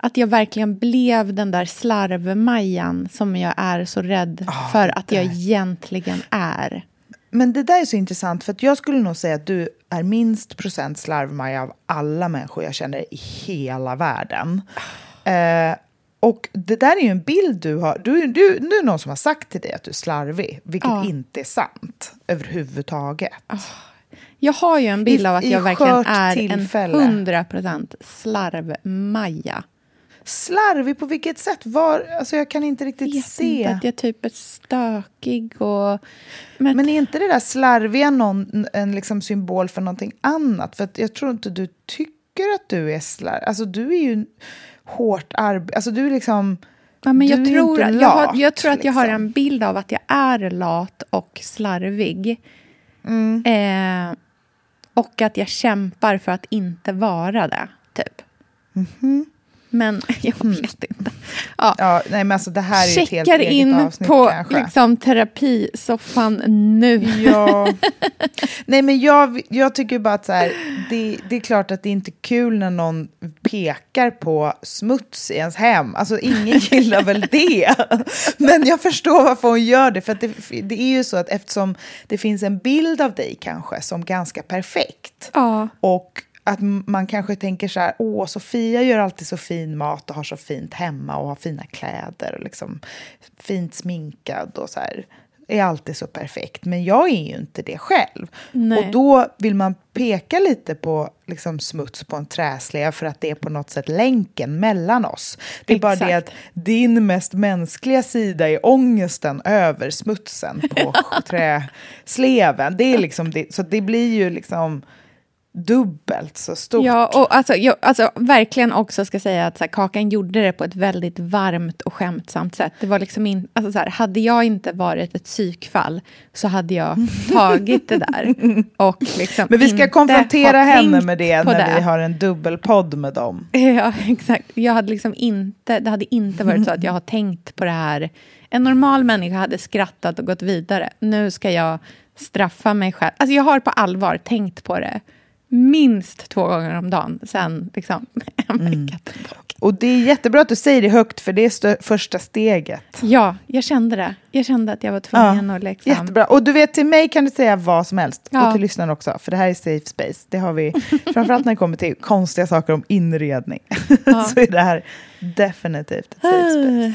Speaker 5: Att jag verkligen blev den där slarvmajan som jag är så rädd
Speaker 4: Ah,
Speaker 5: för att jag egentligen är.
Speaker 4: Men det där är så intressant, för att jag skulle nog säga att du är minst procent slarvmaja av alla människor jag känner i hela världen. Eh, och det där är ju en bild du har. Du, du, nu är det någon som har sagt till dig att du är slarvig, vilket
Speaker 5: Ja.
Speaker 4: inte är sant överhuvudtaget.
Speaker 5: Jag har ju en bild av att
Speaker 4: i
Speaker 5: jag verkligen är
Speaker 4: tillfälle.
Speaker 5: en 100% slarvmaja.
Speaker 4: Slarvig på vilket sätt? Var, alltså jag kan inte riktigt
Speaker 5: vet
Speaker 4: se.
Speaker 5: inte att jag typ är stökig och... Men,
Speaker 4: Men är inte det där slarviga någon, en liksom symbol för någonting annat? För jag tror inte du tycker att du är slarvig. Alltså du är ju hårt arbete. Alltså du är liksom...
Speaker 5: ja, men jag, tror,
Speaker 4: inte
Speaker 5: jag, har,
Speaker 4: lat,
Speaker 5: jag tror att jag har
Speaker 4: liksom.
Speaker 5: en bild av att jag är lat och slarvig.
Speaker 4: Mm.
Speaker 5: Eh, och att jag kämpar för att inte vara det, typ. Men jag vet inte. Ja.
Speaker 4: Ja, nej men alltså det här är ju ett helt
Speaker 5: Checkar
Speaker 4: eget
Speaker 5: in
Speaker 4: avsnitt
Speaker 5: på
Speaker 4: kanske.
Speaker 5: liksom, terapisoffan nu.
Speaker 4: Ja. Nej, men jag, jag tycker bara att så här, det, det är klart att det är inte är kul när någon pekar på smuts i ens hem. Alltså ingen gillar väl det. Men jag förstår varför hon gör det. För det, det är ju så att eftersom det finns en bild av dig kanske som ganska perfekt.
Speaker 5: Ja.
Speaker 4: Och att man kanske tänker så här, åh, Sofia gör alltid så fin mat och har så fint hemma och har fina kläder och liksom fint sminkad och så här. Är alltid så perfekt. Men jag är ju inte det själv.
Speaker 5: Nej.
Speaker 4: Och då vill man peka lite på liksom, smuts på en träslev för att det är på något sätt länken mellan oss. Det är bara det
Speaker 5: Exakt.
Speaker 4: att din mest mänskliga sida är ångesten över smutsen på träsleven. Det är liksom det, så det blir ju liksom dubbelt så stort.
Speaker 5: Ja, och alltså, jag, alltså, verkligen också ska säga att så här, Kakan gjorde det på ett väldigt varmt och skämtsamt sätt. Det var liksom in, alltså, så här, hade jag inte varit ett psykfall så hade jag tagit det där. Och liksom
Speaker 4: Men vi ska konfrontera henne med det när vi har en dubbelpodd med dem.
Speaker 5: Ja, exakt. Jag hade liksom inte, det hade inte varit så att jag har tänkt på det här. En normal människa hade skrattat och gått vidare. Nu ska jag straffa mig själv. Alltså jag har på allvar tänkt på det minst två gånger om dagen sen liksom, en
Speaker 4: Mm.
Speaker 5: vecka tillbaka.
Speaker 4: Och det är jättebra att du säger det högt, för det är stö- första steget.
Speaker 5: Ja, jag kände det. Jag kände att jag var tvungen att liksom...
Speaker 4: Jättebra. Och du vet, till mig kan du säga vad som helst.
Speaker 5: Ja.
Speaker 4: Och till lyssnarna också, för det här är safe space. Det har vi, framförallt när det kommer till konstiga saker om inredning.
Speaker 5: Ja.
Speaker 4: så är det här definitivt ett safe space.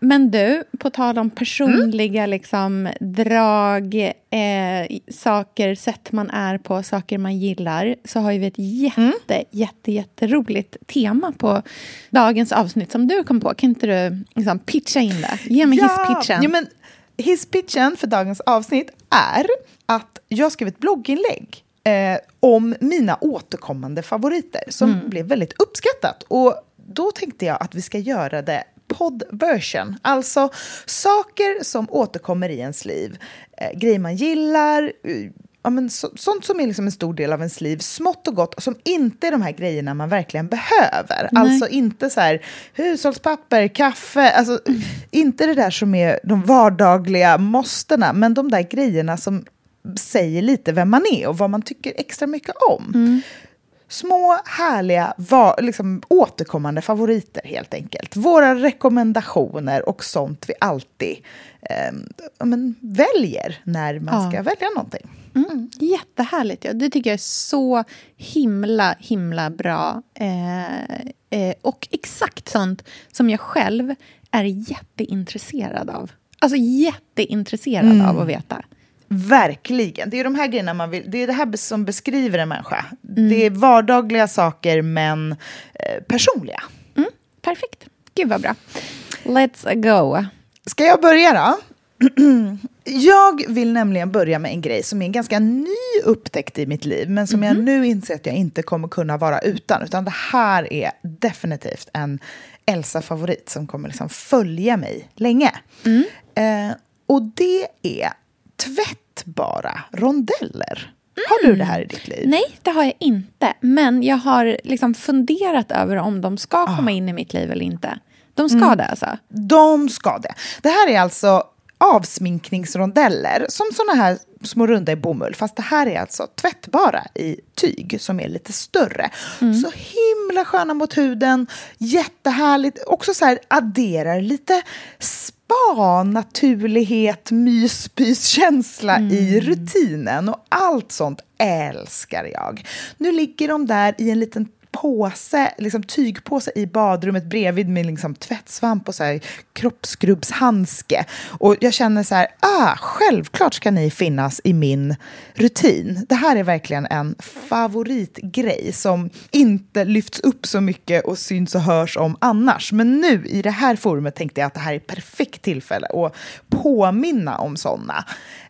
Speaker 5: Men du, på tal om personliga liksom, drag, eh, saker, sätt man är på, saker man gillar, så har vi ett jätte, jätte, jätteroligt tema på dagens avsnitt som du kom på. Kan inte du liksom, pitcha in det? Ge mig hisspitchen.
Speaker 4: Ja, men hisspitchen för dagens avsnitt är att jag skrev ett blogginlägg eh, om mina återkommande favoriter som
Speaker 5: Mm.
Speaker 4: blev väldigt uppskattat. Och då tänkte jag att vi ska göra det podd-version. Alltså saker som återkommer i ens liv. Eh, grejer man gillar, eh, ja, men så, sånt som är liksom en stor del av ens liv, smått och gott, som inte är de här grejerna man verkligen behöver. Alltså inte så här hushållspapper, kaffe, alltså inte det där som är de vardagliga måstena, men de där grejerna som säger lite vem man är och vad man tycker extra mycket om.
Speaker 5: Mm.
Speaker 4: Små, härliga, va, liksom, återkommande favoriter helt enkelt. Våra rekommendationer och sånt vi alltid eh, men, väljer när man
Speaker 5: Ja.
Speaker 4: ska välja någonting.
Speaker 5: Mm. Jättehärligt. Ja. Det tycker jag är så himla, himla bra. Eh, eh, och exakt sånt som jag själv är jätteintresserad av. Alltså jätteintresserad av att veta.
Speaker 4: Verkligen. Det är de här grejerna man vill, det är det här som beskriver en människa. Det är vardagliga saker men eh, personliga.
Speaker 5: Perfekt. Gud vad bra. Let's go.
Speaker 4: Ska jag börja då? Jag vill nämligen börja med en grej som är en ganska ny upptäckt i mitt liv men som jag nu inser att jag inte kommer kunna vara utan. Utan det här är definitivt en Elsa-favorit som kommer liksom följa mig länge. Eh, och det är tvättbara rondeller. Har du det här i ditt liv?
Speaker 5: Nej, det har jag inte. Men jag har liksom funderat över om de ska komma in i mitt liv eller inte. De ska det alltså?
Speaker 4: De ska det. Det här är alltså avsminkningsrondeller, som såna här små runda i bomull, fast det här är alltså tvättbara i tyg som är lite större. Så himla sköna mot huden, jättehärligt, också så här adderar lite spa, naturlighet, myspyskänsla i rutinen och allt sånt älskar jag. Nu ligger de där i en liten påse, liksom tygpåse i badrummet bredvid med liksom tvättsvamp och så här kroppsskrubbshandske. Och jag känner så här, ah, självklart ska ni finnas i min rutin. Det här är verkligen en favoritgrej som inte lyfts upp så mycket och syns och hörs om annars. Men nu i det här forumet tänkte jag att det här är ett perfekt tillfälle att påminna om sådana.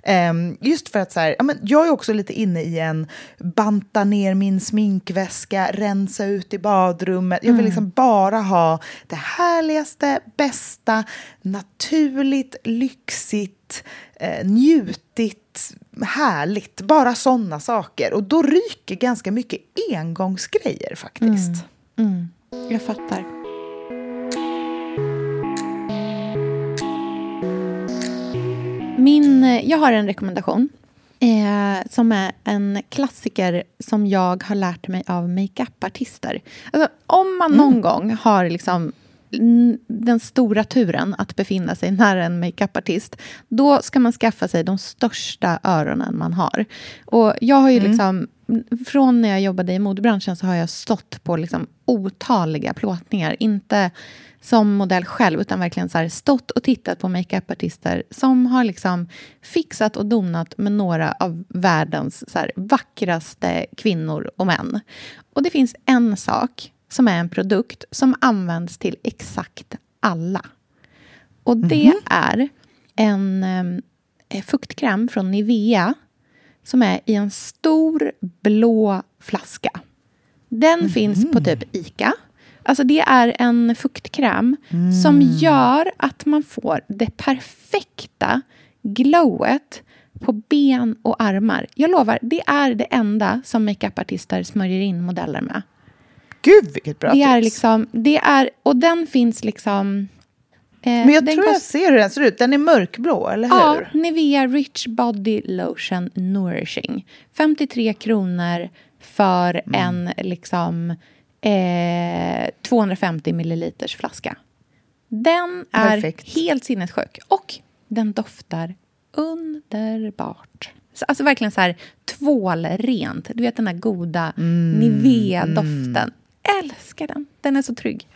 Speaker 4: Ehm, just för att så här, ja, men jag är också lite inne i en banta ner min sminkväska, rensa ut i badrummet. Jag vill liksom bara ha det härligaste, bästa, naturligt, lyxigt, eh, njutigt, härligt. Bara sådana saker. Och då ryker ganska mycket engångsgrejer faktiskt.
Speaker 5: Jag fattar. Min, eh, jag har en rekommendation eh, som är en klassiker som jag har lärt mig av makeupartister. Alltså, om man någon gång har liksom den stora turen att befinna sig nära en makeupartist då ska man skaffa sig de största öronen man har. Och jag har ju liksom, från när jag jobbade i modebranschen så har jag stått på liksom otaliga plåtningar. Inte som modell själv, utan verkligen så stått och tittat på makeupartister som har liksom fixat och donat med några av världens så vackraste kvinnor och män. Och det finns en sak som är en produkt som används till exakt alla. Och det är en eh, fuktkräm från Nivea som är i en stor blå flaska. Den finns på typ Ica. Alltså det är en fuktkräm som gör att man får det perfekta glowet på ben och armar. Jag lovar, det är det enda som makeupartister smörjer in modeller med.
Speaker 4: Gud, vilket bra
Speaker 5: Det är
Speaker 4: tips.
Speaker 5: liksom, det är, och den finns liksom... eh,
Speaker 4: Men jag tror jag ser hur den ser ut. Den är mörkblå, eller
Speaker 5: Ja,
Speaker 4: hur?
Speaker 5: Nivea Rich Body Lotion Nourishing. 53 kronor för
Speaker 4: Mm.
Speaker 5: en liksom eh, 250 milliliters flaska. Den är
Speaker 4: Perfekt.
Speaker 5: helt sinnessjuk. Och den doftar underbart. Så, alltså verkligen så här tvålrent. Du vet den där goda
Speaker 4: Mm,
Speaker 5: Nivea-doften. Älskar den. Den är så trygg.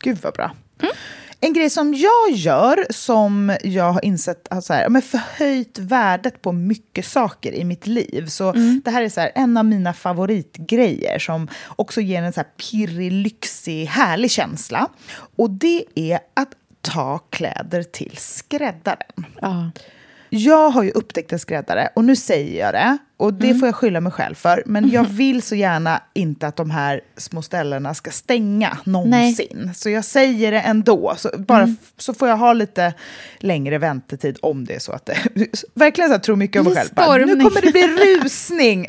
Speaker 4: Gud vad bra. En grej som jag gör, som jag har insett har så här, men förhöjt värdet på mycket saker i mitt liv. Så det här är så här, en av mina favoritgrejer som också ger en så här pirrig, lyxig, härlig känsla. Och det är att ta kläder till skräddaren.
Speaker 5: Ja.
Speaker 4: Jag har ju upptäckt en skräddare och nu säger jag det. Och det får jag skylla mig själv för. Men jag vill så gärna inte att de här små ställena ska stänga någonsin. Så jag säger det ändå. Så, bara, f- så får jag ha lite längre väntetid om det är så att det... Verkligen så här, tror mycket om mig själv. Bara, nu kommer det bli rusning.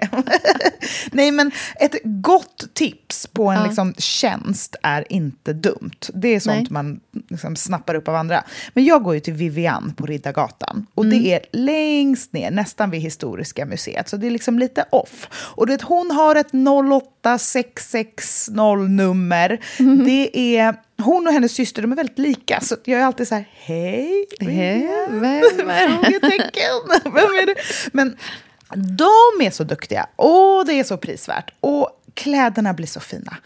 Speaker 4: Nej, men ett gott tips på en
Speaker 5: Ja.
Speaker 4: liksom, tjänst är inte dumt. Det är sånt
Speaker 5: Nej.
Speaker 4: man liksom snappar upp av andra. Men jag går ju till Vivian på Riddargatan. Och
Speaker 5: Mm.
Speaker 4: det är längst ner, nästan vid Historiska museet. Så det är liksom lite off. Och du vet, hon har ett 08660-nummer.
Speaker 5: Mm.
Speaker 4: Det är... Hon och hennes syster de är väldigt lika, så jag är alltid så här, hej,
Speaker 5: Hej,
Speaker 4: Vivian?"
Speaker 5: vem är det?
Speaker 4: Frågetecken. Vem är det? Men de är så duktiga och det är så prisvärt. Och kläderna blir så fina.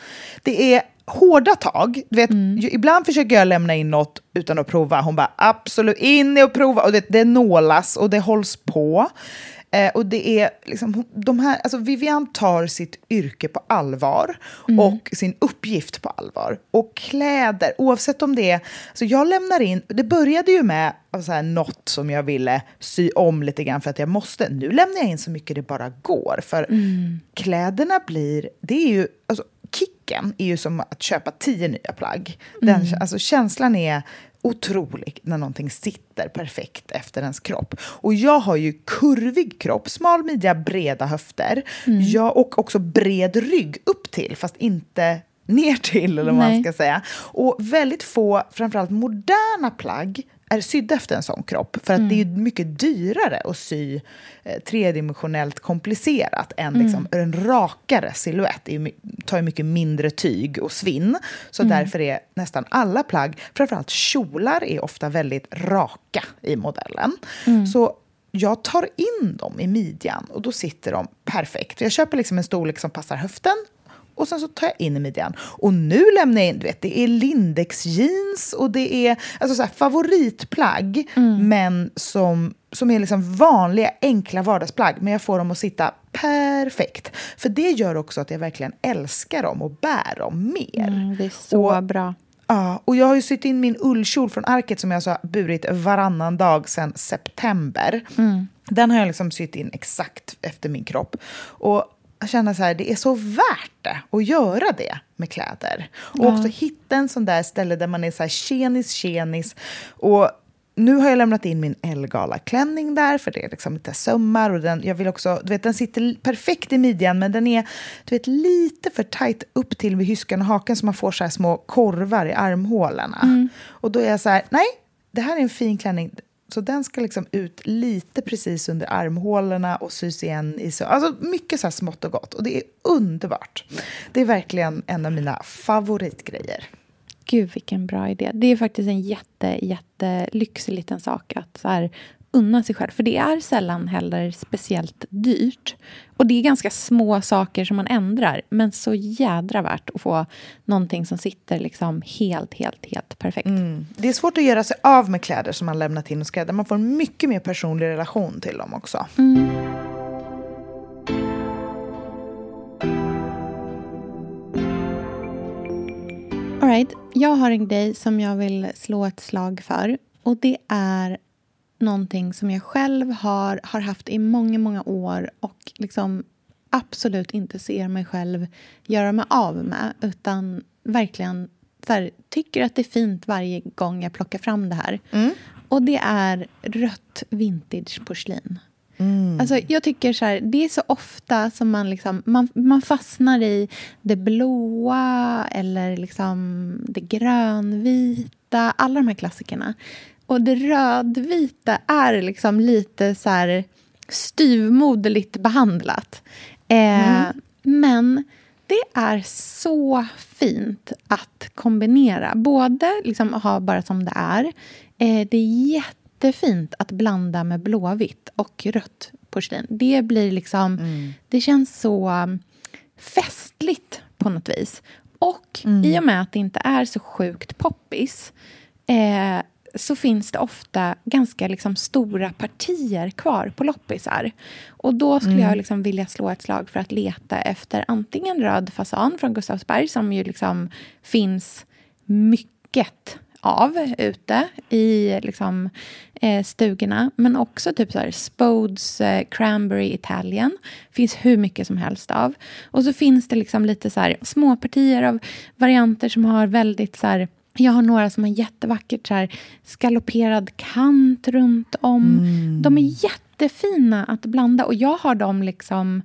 Speaker 4: Det är hårda tag. Du vet, ju- Ibland försöker jag lämna in något utan att prova. Hon bara absolut in och prova. Och det, det nålas och det hålls på. Eh, och det är liksom, de här, alltså Vivian tar sitt yrke på allvar och sin uppgift på allvar. Och kläder, oavsett om det är... Alltså jag lämnar in... Det började ju med så här, något som jag ville sy om lite grann för att jag måste. Nu lämnar jag in så mycket det bara går. För kläderna blir... Det är ju... Alltså, kicken är ju som att köpa tio nya plagg. Den, alltså, känslan är otrolig när någonting sitter perfekt efter ens kropp. Och jag har ju kurvig kropp, smal midja, breda höfter. Jag, och också bred rygg upp till, fast inte ner till, eller vad man
Speaker 5: Nej.
Speaker 4: ska säga. Och väldigt få, framförallt moderna plagg, är sydda efter en sån kropp. För att det är ju mycket dyrare att sy eh, tredimensionellt komplicerat än liksom, en rakare silhuett. Det tar ju mycket mindre tyg och svinn. Så därför är nästan alla plagg, framförallt kjolar, är ofta väldigt raka i modellen. Så jag tar in dem i midjan och då sitter de perfekt. Jag köper liksom en storlek som passar höften och sen så tar jag in i midjan. Och nu lämnar jag in, du vet, det är Lindex jeans och det är alltså så här, favoritplagg, men som, som är liksom vanliga, enkla vardagsplagg. Men jag får dem att sitta perfekt. För det gör också att jag verkligen älskar dem och bär dem mer.
Speaker 5: Mm, det är så
Speaker 4: Och-
Speaker 5: bra.
Speaker 4: Ja, och jag har ju sytt in min ullkjol från Arket som jag har burit varannan dag sedan september. Den har jag liksom sytt in exakt efter min kropp. Och känner så här, det är så värt det att göra det med kläder. Och också hitta en sån där ställe där man är så här tjenis, tjenis. Och nu har jag lämnat in min Elgala-klänning där, för det är liksom lite sömmar. Och den, jag vill också, du vet, den sitter perfekt i midjan, men den är du vet, lite för tajt upp till vid hyskan och haken så man får så här små korvar i armhålorna. Och då är jag så här, nej, det här är en fin klänning. Så den ska liksom ut lite precis under armhålorna och sys igen i så. Alltså mycket så här smått och gott. Och det är underbart. Det är verkligen en av mina favoritgrejer.
Speaker 5: Gud, vilken bra idé. Det är faktiskt en jätte, jättelyxig liten sak att så här, unna sig själv. För det är sällan heller speciellt dyrt. Och det är ganska små saker som man ändrar. Men så jädra värt att få någonting som sitter liksom helt, helt, helt perfekt.
Speaker 4: Mm. Det är svårt att göra sig av med kläder som man lämnat in och skräddar. Man får en mycket mer personlig relation till dem också.
Speaker 5: All right. Jag har en grej som jag vill slå ett slag för. Och det är någonting som jag själv har, har haft i många, många år och liksom absolut inte ser mig själv göra mig av med. Utan verkligen här, tycker att det är fint varje gång jag plockar fram det här. Och det är rött vintageporslin. Alltså, jag tycker så här, det är så ofta som man, liksom, man, man fastnar i det blåa eller liksom det grönvita. Alla de här klassikerna. Och det rödvita är liksom lite så här styvmoderligt behandlat. Eh, Men det är så fint att kombinera. Både liksom ha bara som det är. Eh, det är jättefint att blanda med blåvitt och rött porslin. Det blir liksom... Det känns så um, festligt på något vis. Och i och med att det inte är så sjukt poppis eh, så finns det ofta ganska liksom stora partier kvar på loppisar. Och då skulle jag liksom vilja slå ett slag för att leta efter antingen röd fasan från Gustavsberg som ju liksom finns mycket av ute i liksom, eh, stugorna. Men också typ så här, Spodes eh, Cranberry Italian. finns hur mycket som helst av. Och så finns det liksom lite så här, små partier av varianter som har väldigt så här, jag har några som har jättevackert så här, skaloperad kant runt om. De är jättefina att blanda. Och jag har dem liksom...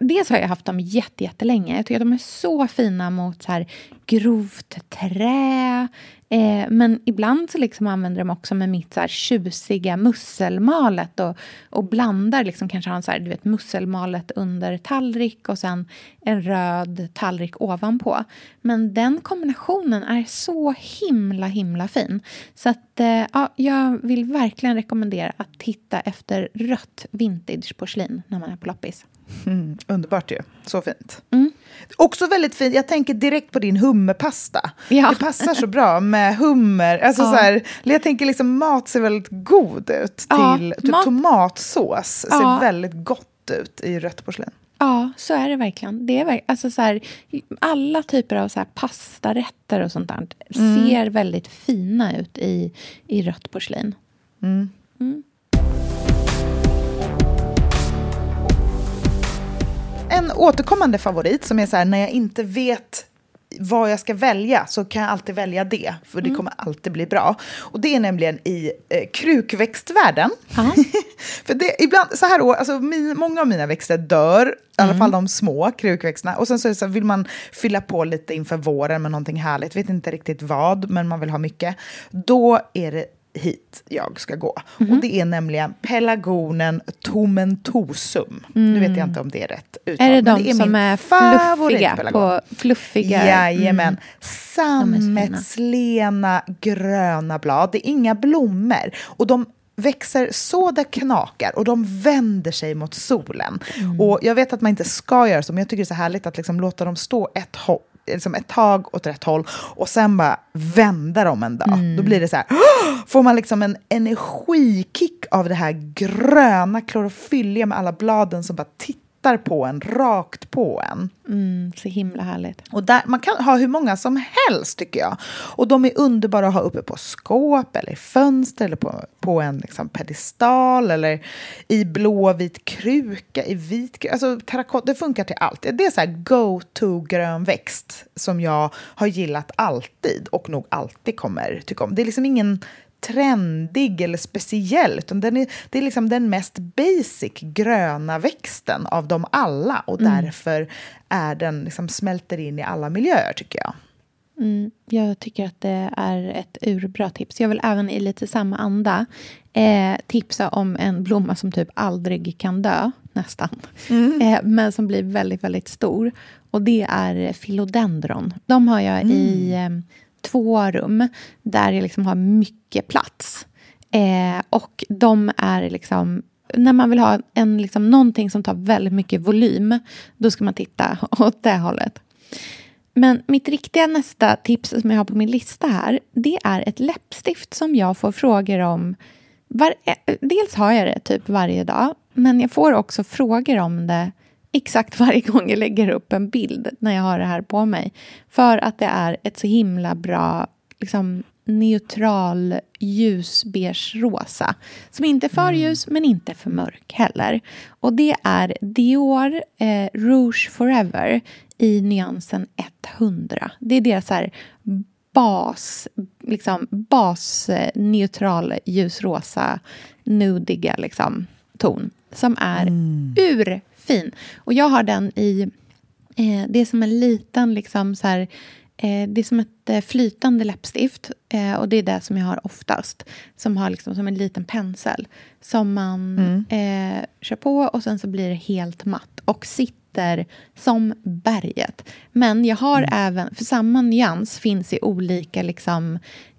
Speaker 5: Dels har jag haft dem jätte, jättelänge. Jag tycker att de är så fina mot så här grovt trä. Eh, men ibland så liksom använder de också med mitt så här tjusiga musselmalet och, och blandar, liksom, kanske har en så här, du vet, musselmalet under tallrik och sen en röd tallrik ovanpå. Men den kombinationen är så himla, himla fin. Så att, eh, ja, jag vill verkligen rekommendera att titta efter rött vintageporslin när man är på loppis.
Speaker 4: Mm, underbart ju. Så fint.
Speaker 5: Mm.
Speaker 4: Också väldigt fint. Jag tänker direkt på din hummerpasta.
Speaker 5: Ja.
Speaker 4: Det passar så bra med hummer. Alltså
Speaker 5: Ja.
Speaker 4: så här, jag tänker liksom mat ser väldigt god ut.
Speaker 5: Ja,
Speaker 4: Till, typ
Speaker 5: mat-
Speaker 4: tomatsås
Speaker 5: Ja.
Speaker 4: ser väldigt gott ut i rött porslin.
Speaker 5: Ja, så är det verkligen. Det är alltså så här, alla typer av så här pastarätter och sånt där ser väldigt fina ut i, i rött porslin.
Speaker 4: En återkommande favorit som är så här, när jag inte vet vad jag ska välja så kan jag alltid välja det, för
Speaker 5: Mm.
Speaker 4: det kommer alltid bli bra. Och det är nämligen i eh, krukväxtvärlden. För det, ibland, så här år, alltså, min, många av mina växter dör, i
Speaker 5: Mm.
Speaker 4: alla fall de små krukväxterna. Och sen så, så vill man fylla på lite inför våren med någonting härligt, vet inte riktigt vad, men man vill ha mycket. Då är det hit jag ska gå.
Speaker 5: Mhm.
Speaker 4: Och det är nämligen pelargonen tomentosum. Nu vet jag inte om det är rätt uttal.
Speaker 5: Är det de
Speaker 4: är
Speaker 5: som är fluffiga? På fluffiga
Speaker 4: Jajamän.
Speaker 5: Mm. Så fina.
Speaker 4: Sammetslena gröna blad. Det är inga blommor. Och de växer så det knakar och de vänder sig mot solen.
Speaker 5: Mm.
Speaker 4: Och jag vet att man inte ska göra så, men jag tycker det är så härligt att liksom låta dem stå ett, ho- liksom ett tag åt rätt håll och sen bara vända dem en dag.
Speaker 5: Mm.
Speaker 4: Då blir det så här, får man liksom en energikick av det här gröna klorofylliga med alla bladen som bara tittar på en, rakt på en.
Speaker 5: Mm, så himla härligt.
Speaker 4: Och där, man kan ha hur många som helst tycker jag. Och de är underbara att ha uppe på skåp eller i fönster eller på, på en liksom pedestal eller i blåvit kruka, i vit kruka. Alltså terrakott, det funkar till allt. Det är så här go-to grön växt som jag har gillat alltid och nog alltid kommer tycka om. Det är liksom ingen trendig eller speciell, utan den är, det är liksom den mest basic gröna växten av dem alla och därför är den liksom smälter in i alla miljöer tycker jag.
Speaker 5: Mm, jag tycker att det är ett urbra tips. Jag vill även i lite samma anda eh, tipsa om en blomma som typ aldrig kan dö, nästan. Eh, men som blir väldigt, väldigt stor. Och det är philodendron. De har jag i eh, två rum där jag liksom har mycket plats. Eh, och de är liksom... När man vill ha en, liksom, någonting som tar väldigt mycket volym, då ska man titta åt det hållet. Men mitt riktiga nästa tips som jag har på min lista här, det är ett läppstift som jag får frågor om. Var, eh, dels har jag det typ varje dag, men jag får också frågor om det exakt varje gång jag lägger upp en bild när jag har det här på mig. För att det är ett så himla bra liksom, neutral ljusbeige rosa. Som inte är för ljus, men inte för mörk heller. Och det är Dior eh, Rouge Forever i nyansen 100. Det är deras här bas, liksom bas eh, neutral ljusrosa, nudiga liksom, ton. Som är urfin. Och jag har den i, eh, det är som en liten liksom så här Eh, det är som ett eh, flytande läppstift eh, och det är det som jag har oftast. Som har liksom som en liten pensel som man eh, kör på och sen så blir det helt matt och sitter som berget. Men jag har även, för samma nyans finns i olika liksom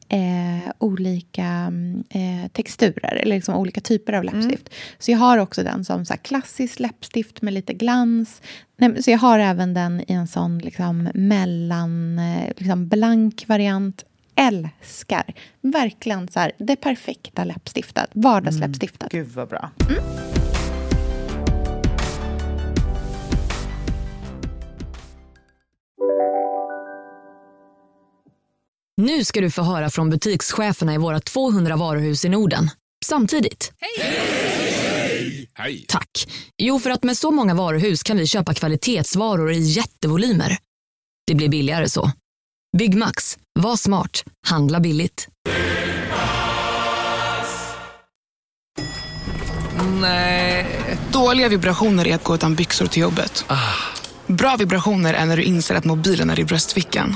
Speaker 5: eh, olika mm, eh, texturer, eller liksom olika typer av läppstift. Så jag har också den som så här klassisk läppstift med lite glans. Nej, så jag har även den i en sån liksom mellan, eh, liksom blank variant. Älskar! Verkligen så här, det perfekta läppstiftet. Vardagsläppstiftet.
Speaker 4: Gud vad bra.
Speaker 6: Nu ska du få höra från butikscheferna i våra 200 varuhus i Norden. Samtidigt.
Speaker 7: Hej!
Speaker 6: Tack. Jo, för att med så många varuhus kan vi köpa kvalitetsvaror i jättevolymer. Det blir billigare så. Byggmax. Var smart. Handla billigt.
Speaker 7: Dåliga vibrationer är att gå utan byxor till jobbet. Bra vibrationer är när du inser att mobilen är i bröstfickan.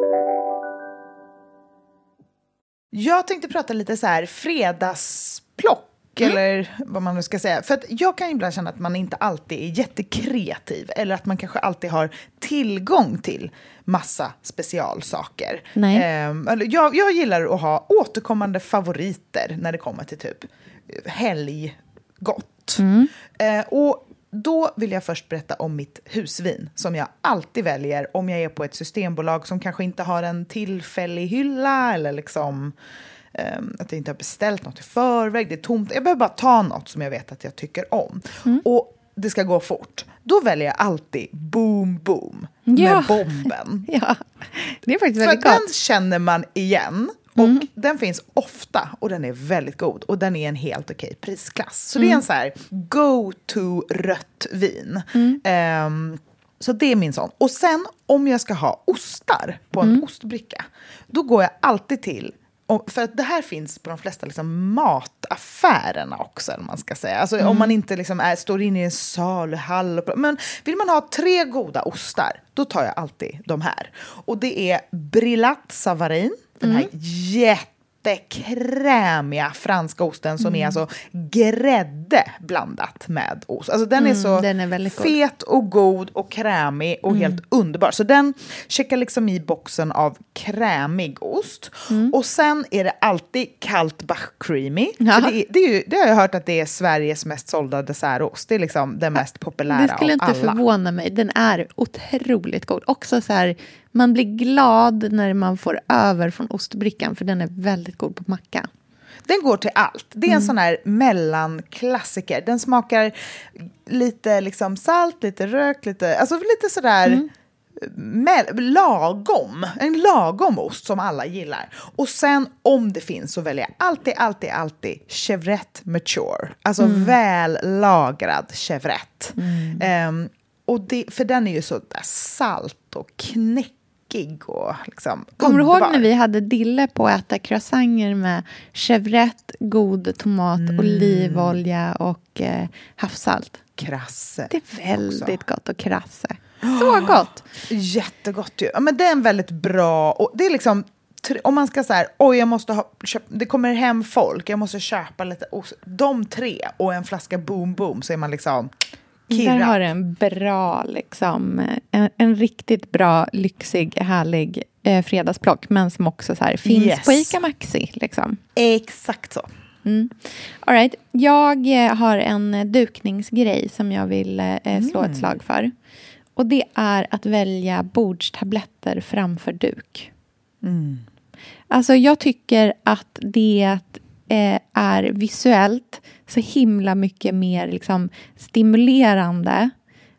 Speaker 4: Jag tänkte prata lite så här fredagsplock. Eller vad man nu ska säga. För att jag kan ibland känna att man inte alltid är jättekreativ. Eller att man kanske alltid har tillgång till massa specialsaker.
Speaker 5: Nej.
Speaker 4: Eller jag, jag gillar att ha återkommande favoriter när det kommer till typ helggott. Eh, och då vill jag först berätta om mitt husvin som jag alltid väljer om jag är på ett systembolag som kanske inte har en tillfällig hylla eller liksom ehm, att jag inte har beställt något i förväg. Det är tomt. Jag behöver bara ta något som jag vet att jag tycker om. Och det ska gå fort. Då väljer jag alltid Boom Boom
Speaker 5: Ja.
Speaker 4: med bomben.
Speaker 5: Ja, det är faktiskt
Speaker 4: För
Speaker 5: väldigt gott.
Speaker 4: den känner man igen. Och den finns ofta och den är väldigt god. Och den är en helt okej prisklass. Så det är en så här go-to rött vin. Ehm, så det är min sån. Och sen om jag ska ha ostar på en ostbricka. Då går jag alltid till och- för att det här finns på de flesta liksom mataffärerna också. Man ska säga. Alltså, Om man inte liksom är, står inne i en saluhall. Men vill man ha tre goda ostar, då tar jag alltid de här. Och det är Brillat Savarin, den här jättekrämiga franska osten som är alltså grädde blandat med ost. Alltså den är så
Speaker 5: den är väldigt god.
Speaker 4: fet och god och krämig och
Speaker 5: Mm.
Speaker 4: helt underbar. Så den checkar liksom i boxen av krämig ost.
Speaker 5: Mm.
Speaker 4: Och sen är det alltid kallt Bach Creamy.
Speaker 5: Ja.
Speaker 4: Det, är, det, är ju, det har jag hört att det är Sveriges mest sålda dessertost. Det är liksom den mest populära
Speaker 5: Det skulle
Speaker 4: av
Speaker 5: inte
Speaker 4: alla.
Speaker 5: förvåna mig. Den är otroligt god. Också så här, man blir glad när man får över från ostbrickan för den är väldigt god på macka.
Speaker 4: Den går till allt. Det är
Speaker 5: Mm.
Speaker 4: en sån här mellanklassiker. Den smakar lite liksom salt, lite rökt, lite, alltså lite sådär
Speaker 5: Mm.
Speaker 4: mel- lagom. En lagom ost som alla gillar. Och sen om det finns så väljer jag alltid, alltid, alltid chevrette mature. Alltså
Speaker 5: Mm.
Speaker 4: väl lagrad chevrette. Ehm, och det, för den är ju så där salt och knäckig och liksom
Speaker 5: Kommer du ihåg när vi hade dille på att äta croissanter med chevrette, god tomat,
Speaker 4: Mm.
Speaker 5: olivolja och eh, havssalt?
Speaker 4: Krasse.
Speaker 5: Det är väldigt
Speaker 4: också.
Speaker 5: gott och krasse. Så gott!
Speaker 4: Jättegott ju. Ja, men det är en väldigt bra... Och det är liksom... Om man ska så här, oj jag måste ha, köp, det kommer hem folk, jag måste köpa lite ost. De tre och en flaska boom boom så är man liksom
Speaker 5: Där
Speaker 4: kirra.
Speaker 5: har du en bra, liksom, en, en riktigt bra, lyxig, härlig eh, fredagsplock, men som också så här, finns
Speaker 4: Yes.
Speaker 5: på ICA Maxi. Liksom.
Speaker 4: Exakt så.
Speaker 5: All right. Jag eh, har en dukningsgrej som jag vill eh, slå
Speaker 4: Mm.
Speaker 5: ett slag för. Och det är att välja bordstabletter framför duk.
Speaker 4: Mm.
Speaker 5: Alltså jag tycker att det är visuellt så himla mycket mer liksom, stimulerande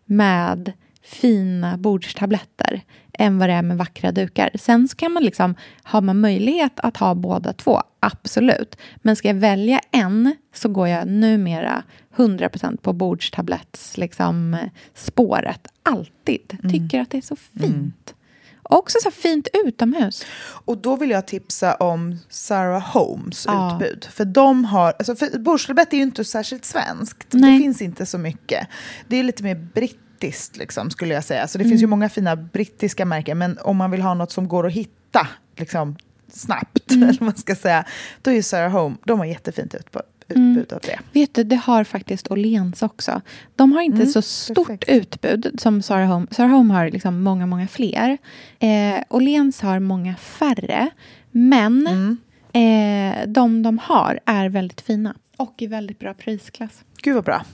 Speaker 5: med fina bordstabletter än vad det är med vackra dukar. Sen så kan man liksom, har man möjlighet att ha båda två, absolut. Men ska jag välja en så går jag numera 100% på bordstabletts liksom, eh, spåret. Alltid. Tycker att det är så fint. Och också så fint utomhus.
Speaker 4: Och då vill jag tipsa om Sarah Holmes
Speaker 5: Ja.
Speaker 4: utbud. För de har, alltså för bordstabletter är ju inte särskilt svenskt.
Speaker 5: Nej.
Speaker 4: Det finns inte så mycket. Det är lite mer brittiskt liksom, skulle jag säga. Så det finns ju många fina brittiska märken. Men om man vill ha något som går att hitta liksom, snabbt, eller vad man ska säga, då är Sarah Home, de har jättefint utbud, utbud av det.
Speaker 5: Vet du, det har faktiskt Åhléns också. De har inte så stort
Speaker 4: perfekt.
Speaker 5: utbud som Sarah Home. Sarah Home har liksom många, många fler. Eh, Åhléns har många färre. Men eh, de de har är väldigt fina. Och i väldigt bra prisklass.
Speaker 4: Gud vad bra.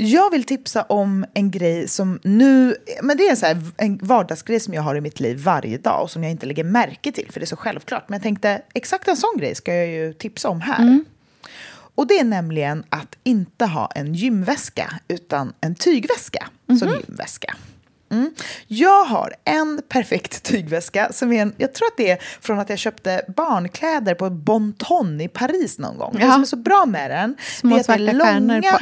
Speaker 4: Jag vill tipsa om en grej som nu, men det är så här, en vardagsgrej som jag har i mitt liv varje dag och som jag inte lägger märke till för det är så självklart. Men jag tänkte exakt en sån grej ska jag ju tipsa om här. Och det är nämligen att inte ha en gymväska utan en tygväska som gymväska. Mm. Jag har en perfekt tygväska. Som är en, jag tror att det är från att jag köpte barnkläder på Bonton i Paris någon gång. Det
Speaker 5: Ja.
Speaker 4: som är så bra med den
Speaker 5: Små
Speaker 4: det är det
Speaker 5: svarta stjärnor på.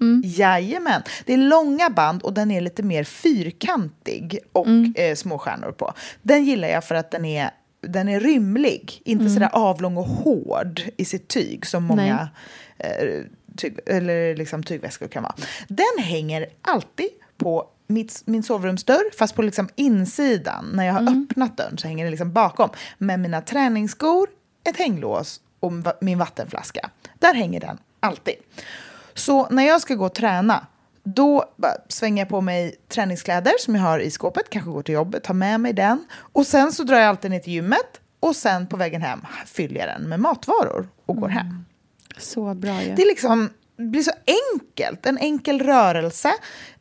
Speaker 5: Mm.
Speaker 4: Jajamän. Det är långa band och den är lite mer fyrkantig och
Speaker 5: Mm.
Speaker 4: eh, små stjärnor på. Den gillar jag för att den är, den är rymlig, inte
Speaker 5: Mm.
Speaker 4: sådär avlång och hård i sitt tyg som många eh, tyg, eller liksom tygväskor kan vara. Den hänger alltid på mitt, min sovrumsdörr, fast på liksom insidan. När jag har
Speaker 5: Mm.
Speaker 4: öppnat dörren så hänger den liksom bakom. Med mina träningsskor, ett hänglås och min vattenflaska. Där hänger den alltid. Så när jag ska gå och träna, då svänger jag på mig träningskläder som jag har i skåpet, kanske går till jobbet, tar med mig den. Och sen så drar jag alltid ner till gymmet och sen på vägen hem fyller jag den med matvaror och går hem.
Speaker 5: Så bra ju.
Speaker 4: Det är liksom, det blir så enkelt, en enkel rörelse.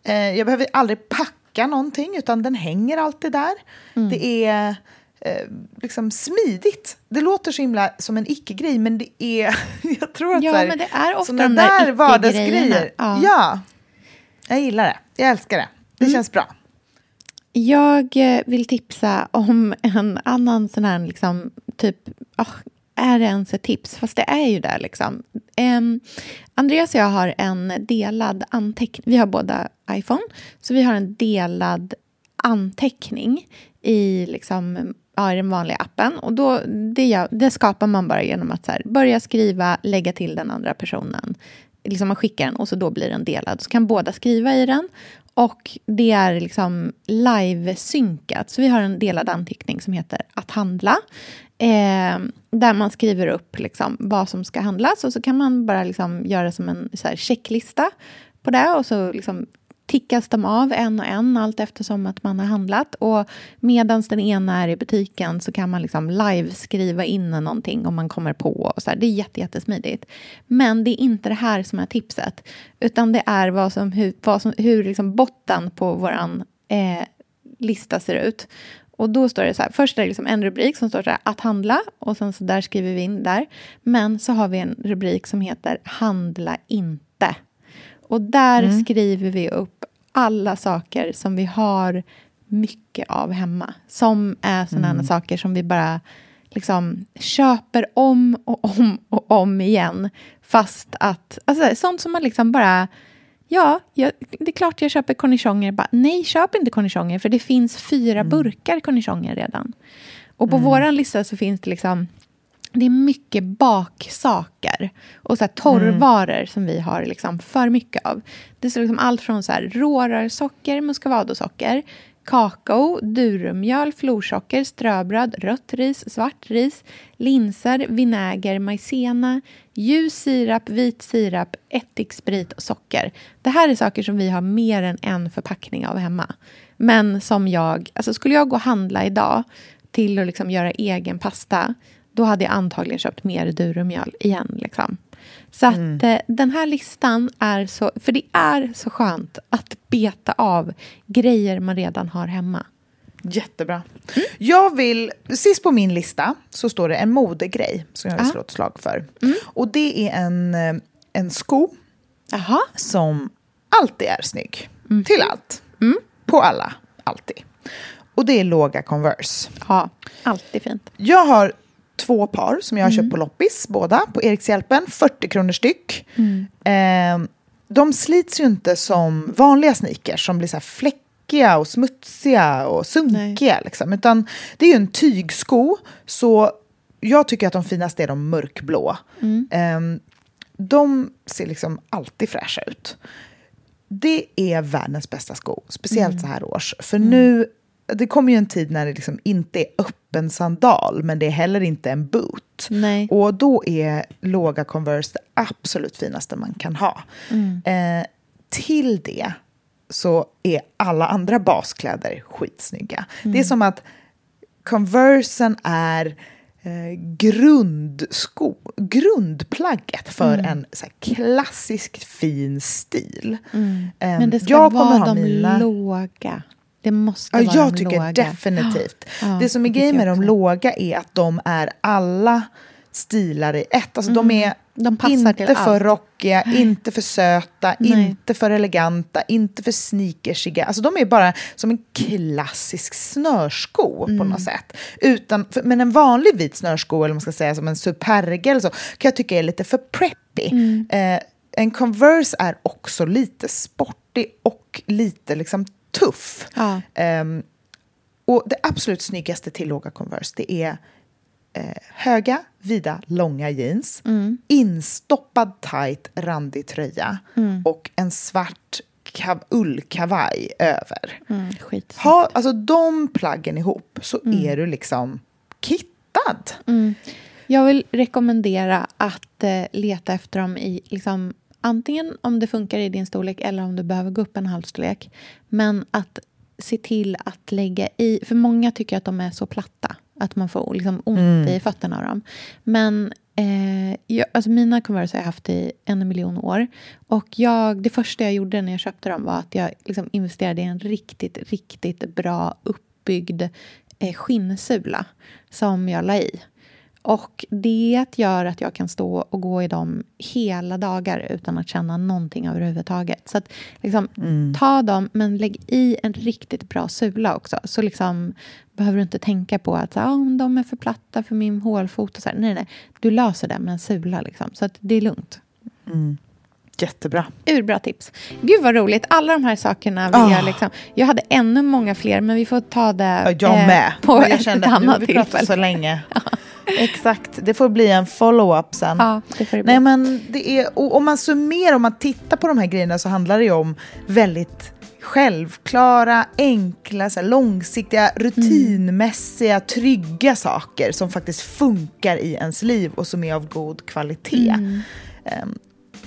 Speaker 4: Eh, jag behöver aldrig packa någonting utan den hänger alltid där.
Speaker 5: Mm.
Speaker 4: Det är eh, liksom smidigt. Det låter så himla som en icke-grej men det är, jag tror att
Speaker 5: Ja,
Speaker 4: så här,
Speaker 5: men det är ofta
Speaker 4: såna
Speaker 5: de där
Speaker 4: där vardagsgrejer.
Speaker 5: Ja.
Speaker 4: Ja. Jag gillar det. Jag älskar det. Det
Speaker 5: Mm.
Speaker 4: känns bra.
Speaker 5: Jag eh, vill tipsa om en annan sån här, liksom, typ, ah, är det ens ett tips? Fast det är ju det liksom. Em, Andreas och jag har en delad anteckning. Vi har båda iPhone, så vi har en delad anteckning i, liksom, ja, i den vanliga appen. Och då, det, det skapar man bara genom att så här, börja skriva, lägga till den andra personen. Liksom man skickar den och så då blir den delad. Så kan båda skriva i den. Och det är liksom live-synkat. Så vi har en delad anteckning som heter Att handla. Eh, där man skriver upp liksom vad som ska handlas. Och så kan man bara liksom göra som en så här checklista på det. Och så liksom tickas de av en och en allt eftersom att man har handlat. Och medan den ena är i butiken så kan man liksom live skriva in någonting om man kommer på. Och så här. Det är jätte, jättesmidigt. Men det är inte det här som är tipset. Utan det är vad som, hur, vad som, hur liksom botten på vår eh, lista ser ut. Och då står det så här, först är det liksom en rubrik som står så här, att handla. Och sen så där skriver vi in där. Men så har vi en rubrik som heter handla inte. Och där
Speaker 4: Mm.
Speaker 5: skriver vi upp alla saker som vi har mycket av hemma. Som är sådana
Speaker 4: Mm.
Speaker 5: saker som vi bara liksom köper om och om och om igen. Fast att, alltså sånt som man liksom bara, ja, jag, det är klart jag köper cornichoner. Bara, nej, köp inte cornichoner för det finns fyra burkar cornichoner redan. Och på
Speaker 4: Mm.
Speaker 5: våran lista så finns det liksom det är mycket baksaker och så torrvaror som vi har liksom för mycket av. Det är liksom allt från så här rårörsocker, kakao, durummjöl, florsocker, ströbröd, rött ris, svart ris, linser, vinäger, majsena, ljus sirap, vit sirap, ättiksprit och socker. Det här är saker som vi har mer än en förpackning av hemma. Men som jag, alltså skulle jag gå och handla idag till att liksom göra egen pasta då hade jag antagligen köpt mer durumjöl igen. Liksom. Så att eh, den här listan är så... För det är så skönt att beta av grejer man redan har hemma.
Speaker 4: Jättebra. Jag vill, sist på min lista så står det en modegrej som jag vill slå ett slag för. Och det är en, eh, en sko som alltid är snygg. Till allt. På alla, alltid. Och det är låga Converse.
Speaker 5: Ja, alltid fint.
Speaker 4: Jag har två par som jag har köpt på loppis, båda, på Erikshjälpen. 40 kronor styck. Eh, de slits ju inte som vanliga sneakers som blir så här fläckiga och smutsiga och sunkiga. Liksom. Utan det är ju en tygsko, så jag tycker att de finaste är de mörkblå. Eh, de ser liksom alltid fräscha ut. Det är världens bästa sko, speciellt så här års. För nu, det kommer ju en tid när det liksom inte är öppen sandal, men det är heller inte en boot.
Speaker 5: Nej.
Speaker 4: Och då är låga Converse det absolut finaste man kan ha.
Speaker 5: Mm.
Speaker 4: Eh, till det så är alla andra baskläder skitsnygga. Det är
Speaker 5: Mm.
Speaker 4: som att Conversen är eh, grundsko, grundplagget för
Speaker 5: Mm.
Speaker 4: en så här, klassisk fin stil.
Speaker 5: Mm.
Speaker 4: Ehm,
Speaker 5: Men det ska
Speaker 4: jag kommer
Speaker 5: vara de
Speaker 4: mina-
Speaker 5: låga. Det måste
Speaker 4: Ja,
Speaker 5: vara
Speaker 4: jag
Speaker 5: de
Speaker 4: tycker
Speaker 5: låga.
Speaker 4: definitivt.
Speaker 5: Ja,
Speaker 4: det som är grejen med de låga är att de är alla stilar i ett. Alltså de
Speaker 5: Mm.
Speaker 4: är
Speaker 5: De
Speaker 4: inte för
Speaker 5: allt.
Speaker 4: rockiga, inte för söta,
Speaker 5: Nej.
Speaker 4: inte för eleganta, inte för sneakersiga. Alltså de är bara som en klassisk snörsko
Speaker 5: Mm.
Speaker 4: på något sätt. Utan, för, men en vanlig vit snörsko, eller man ska säga som en superga eller så, kan jag tycka är lite för preppy.
Speaker 5: Mm.
Speaker 4: Eh, en Converse är också lite sportig och lite liksom tuff.
Speaker 5: Ja.
Speaker 4: Ehm, och det absolut snyggaste till låga Converse, det är eh, höga, vida, långa jeans,
Speaker 5: Mm.
Speaker 4: instoppad tight, randig tröja
Speaker 5: Mm.
Speaker 4: och en svart kav- ullkavaj över.
Speaker 5: Mm.
Speaker 4: Ha, alltså de plaggen ihop så
Speaker 5: Mm.
Speaker 4: är du liksom kittad.
Speaker 5: Mm. Jag vill rekommendera att eh, leta efter dem i liksom, antingen om det funkar i din storlek eller om du behöver gå upp en halvstorlek. Men att se till att lägga i... För många tycker att de är så platta att man får liksom ont
Speaker 4: Mm.
Speaker 5: i fötterna av dem. Men eh, jag, alltså mina Converse har jag haft i en miljon år. Och jag, det första jag gjorde när jag köpte dem var att jag liksom investerade i en riktigt, riktigt bra uppbyggd eh, skinnsula som jag la i. Och det gör att jag kan stå och gå i dem hela dagar utan att känna någonting överhuvudtaget. Så att, liksom, ta dem, men lägg i en riktigt bra sula också. Så liksom, behöver du inte tänka på att ah, om de är för platta för min hålfot. Och så här. Nej, nej. Du löser det med en sula. Liksom. Så att det är lugnt.
Speaker 4: Mm. Jättebra.
Speaker 5: Urbra tips. Gud vad roligt. Alla de här sakerna vill
Speaker 4: Ah.
Speaker 5: jag liksom... Jag hade ännu många fler, men vi får ta det
Speaker 4: Ja, jag
Speaker 5: eh,
Speaker 4: med.
Speaker 5: på
Speaker 4: jag
Speaker 5: ett,
Speaker 4: kände
Speaker 5: ett
Speaker 4: att nu har
Speaker 5: annat
Speaker 4: vi pratat
Speaker 5: tillfälle.
Speaker 4: så länge. Exakt, det får bli en follow-up sen.
Speaker 5: Ja, det får det bli.
Speaker 4: Nej, men det är, om man summerar, om man tittar på de här grejerna så handlar det ju om väldigt självklara, enkla, så långsiktiga, rutinmässiga, trygga saker som faktiskt funkar i ens liv och som är av god kvalitet.
Speaker 5: Mm.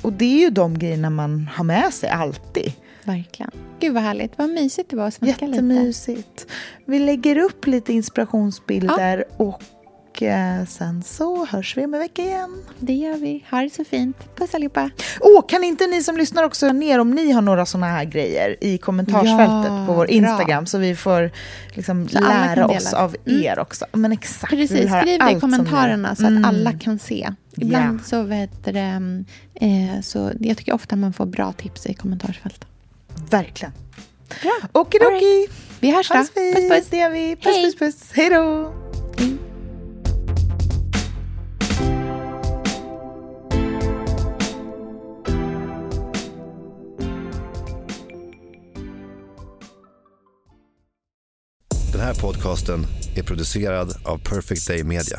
Speaker 4: Och det är ju de grejerna man har med sig alltid.
Speaker 5: Verkligen. Gud vad härligt. Vad mysigt det var att snacka lite.
Speaker 4: Jättemysigt. Vi lägger upp lite inspirationsbilder och eh, sen så hörs vi om en vecka igen.
Speaker 5: Det gör vi. Ha det så fint. Puss allihopa.
Speaker 4: Åh, kan inte ni som lyssnar också ner om ni har några såna här grejer i kommentarsfältet
Speaker 5: Ja,
Speaker 4: på vår
Speaker 5: bra.
Speaker 4: Instagram så vi får liksom
Speaker 5: Så
Speaker 4: lära oss av
Speaker 5: Mm.
Speaker 4: er också. Men exakt,
Speaker 5: Precis, skriv det i kommentarerna så att
Speaker 4: Mm.
Speaker 5: alla kan se. Ibland
Speaker 4: Ja.
Speaker 5: så vet det, eh, så jag tycker ofta man får bra tips i kommentarsfältet.
Speaker 4: Verkligen.
Speaker 5: Bra.
Speaker 4: Okidoki.
Speaker 5: Vi hörs då. Puss puss.
Speaker 4: Det gör vi. Puss
Speaker 5: Hej.
Speaker 4: puss puss. Hej då.
Speaker 8: Den här podcasten är producerad av Perfect Day Media.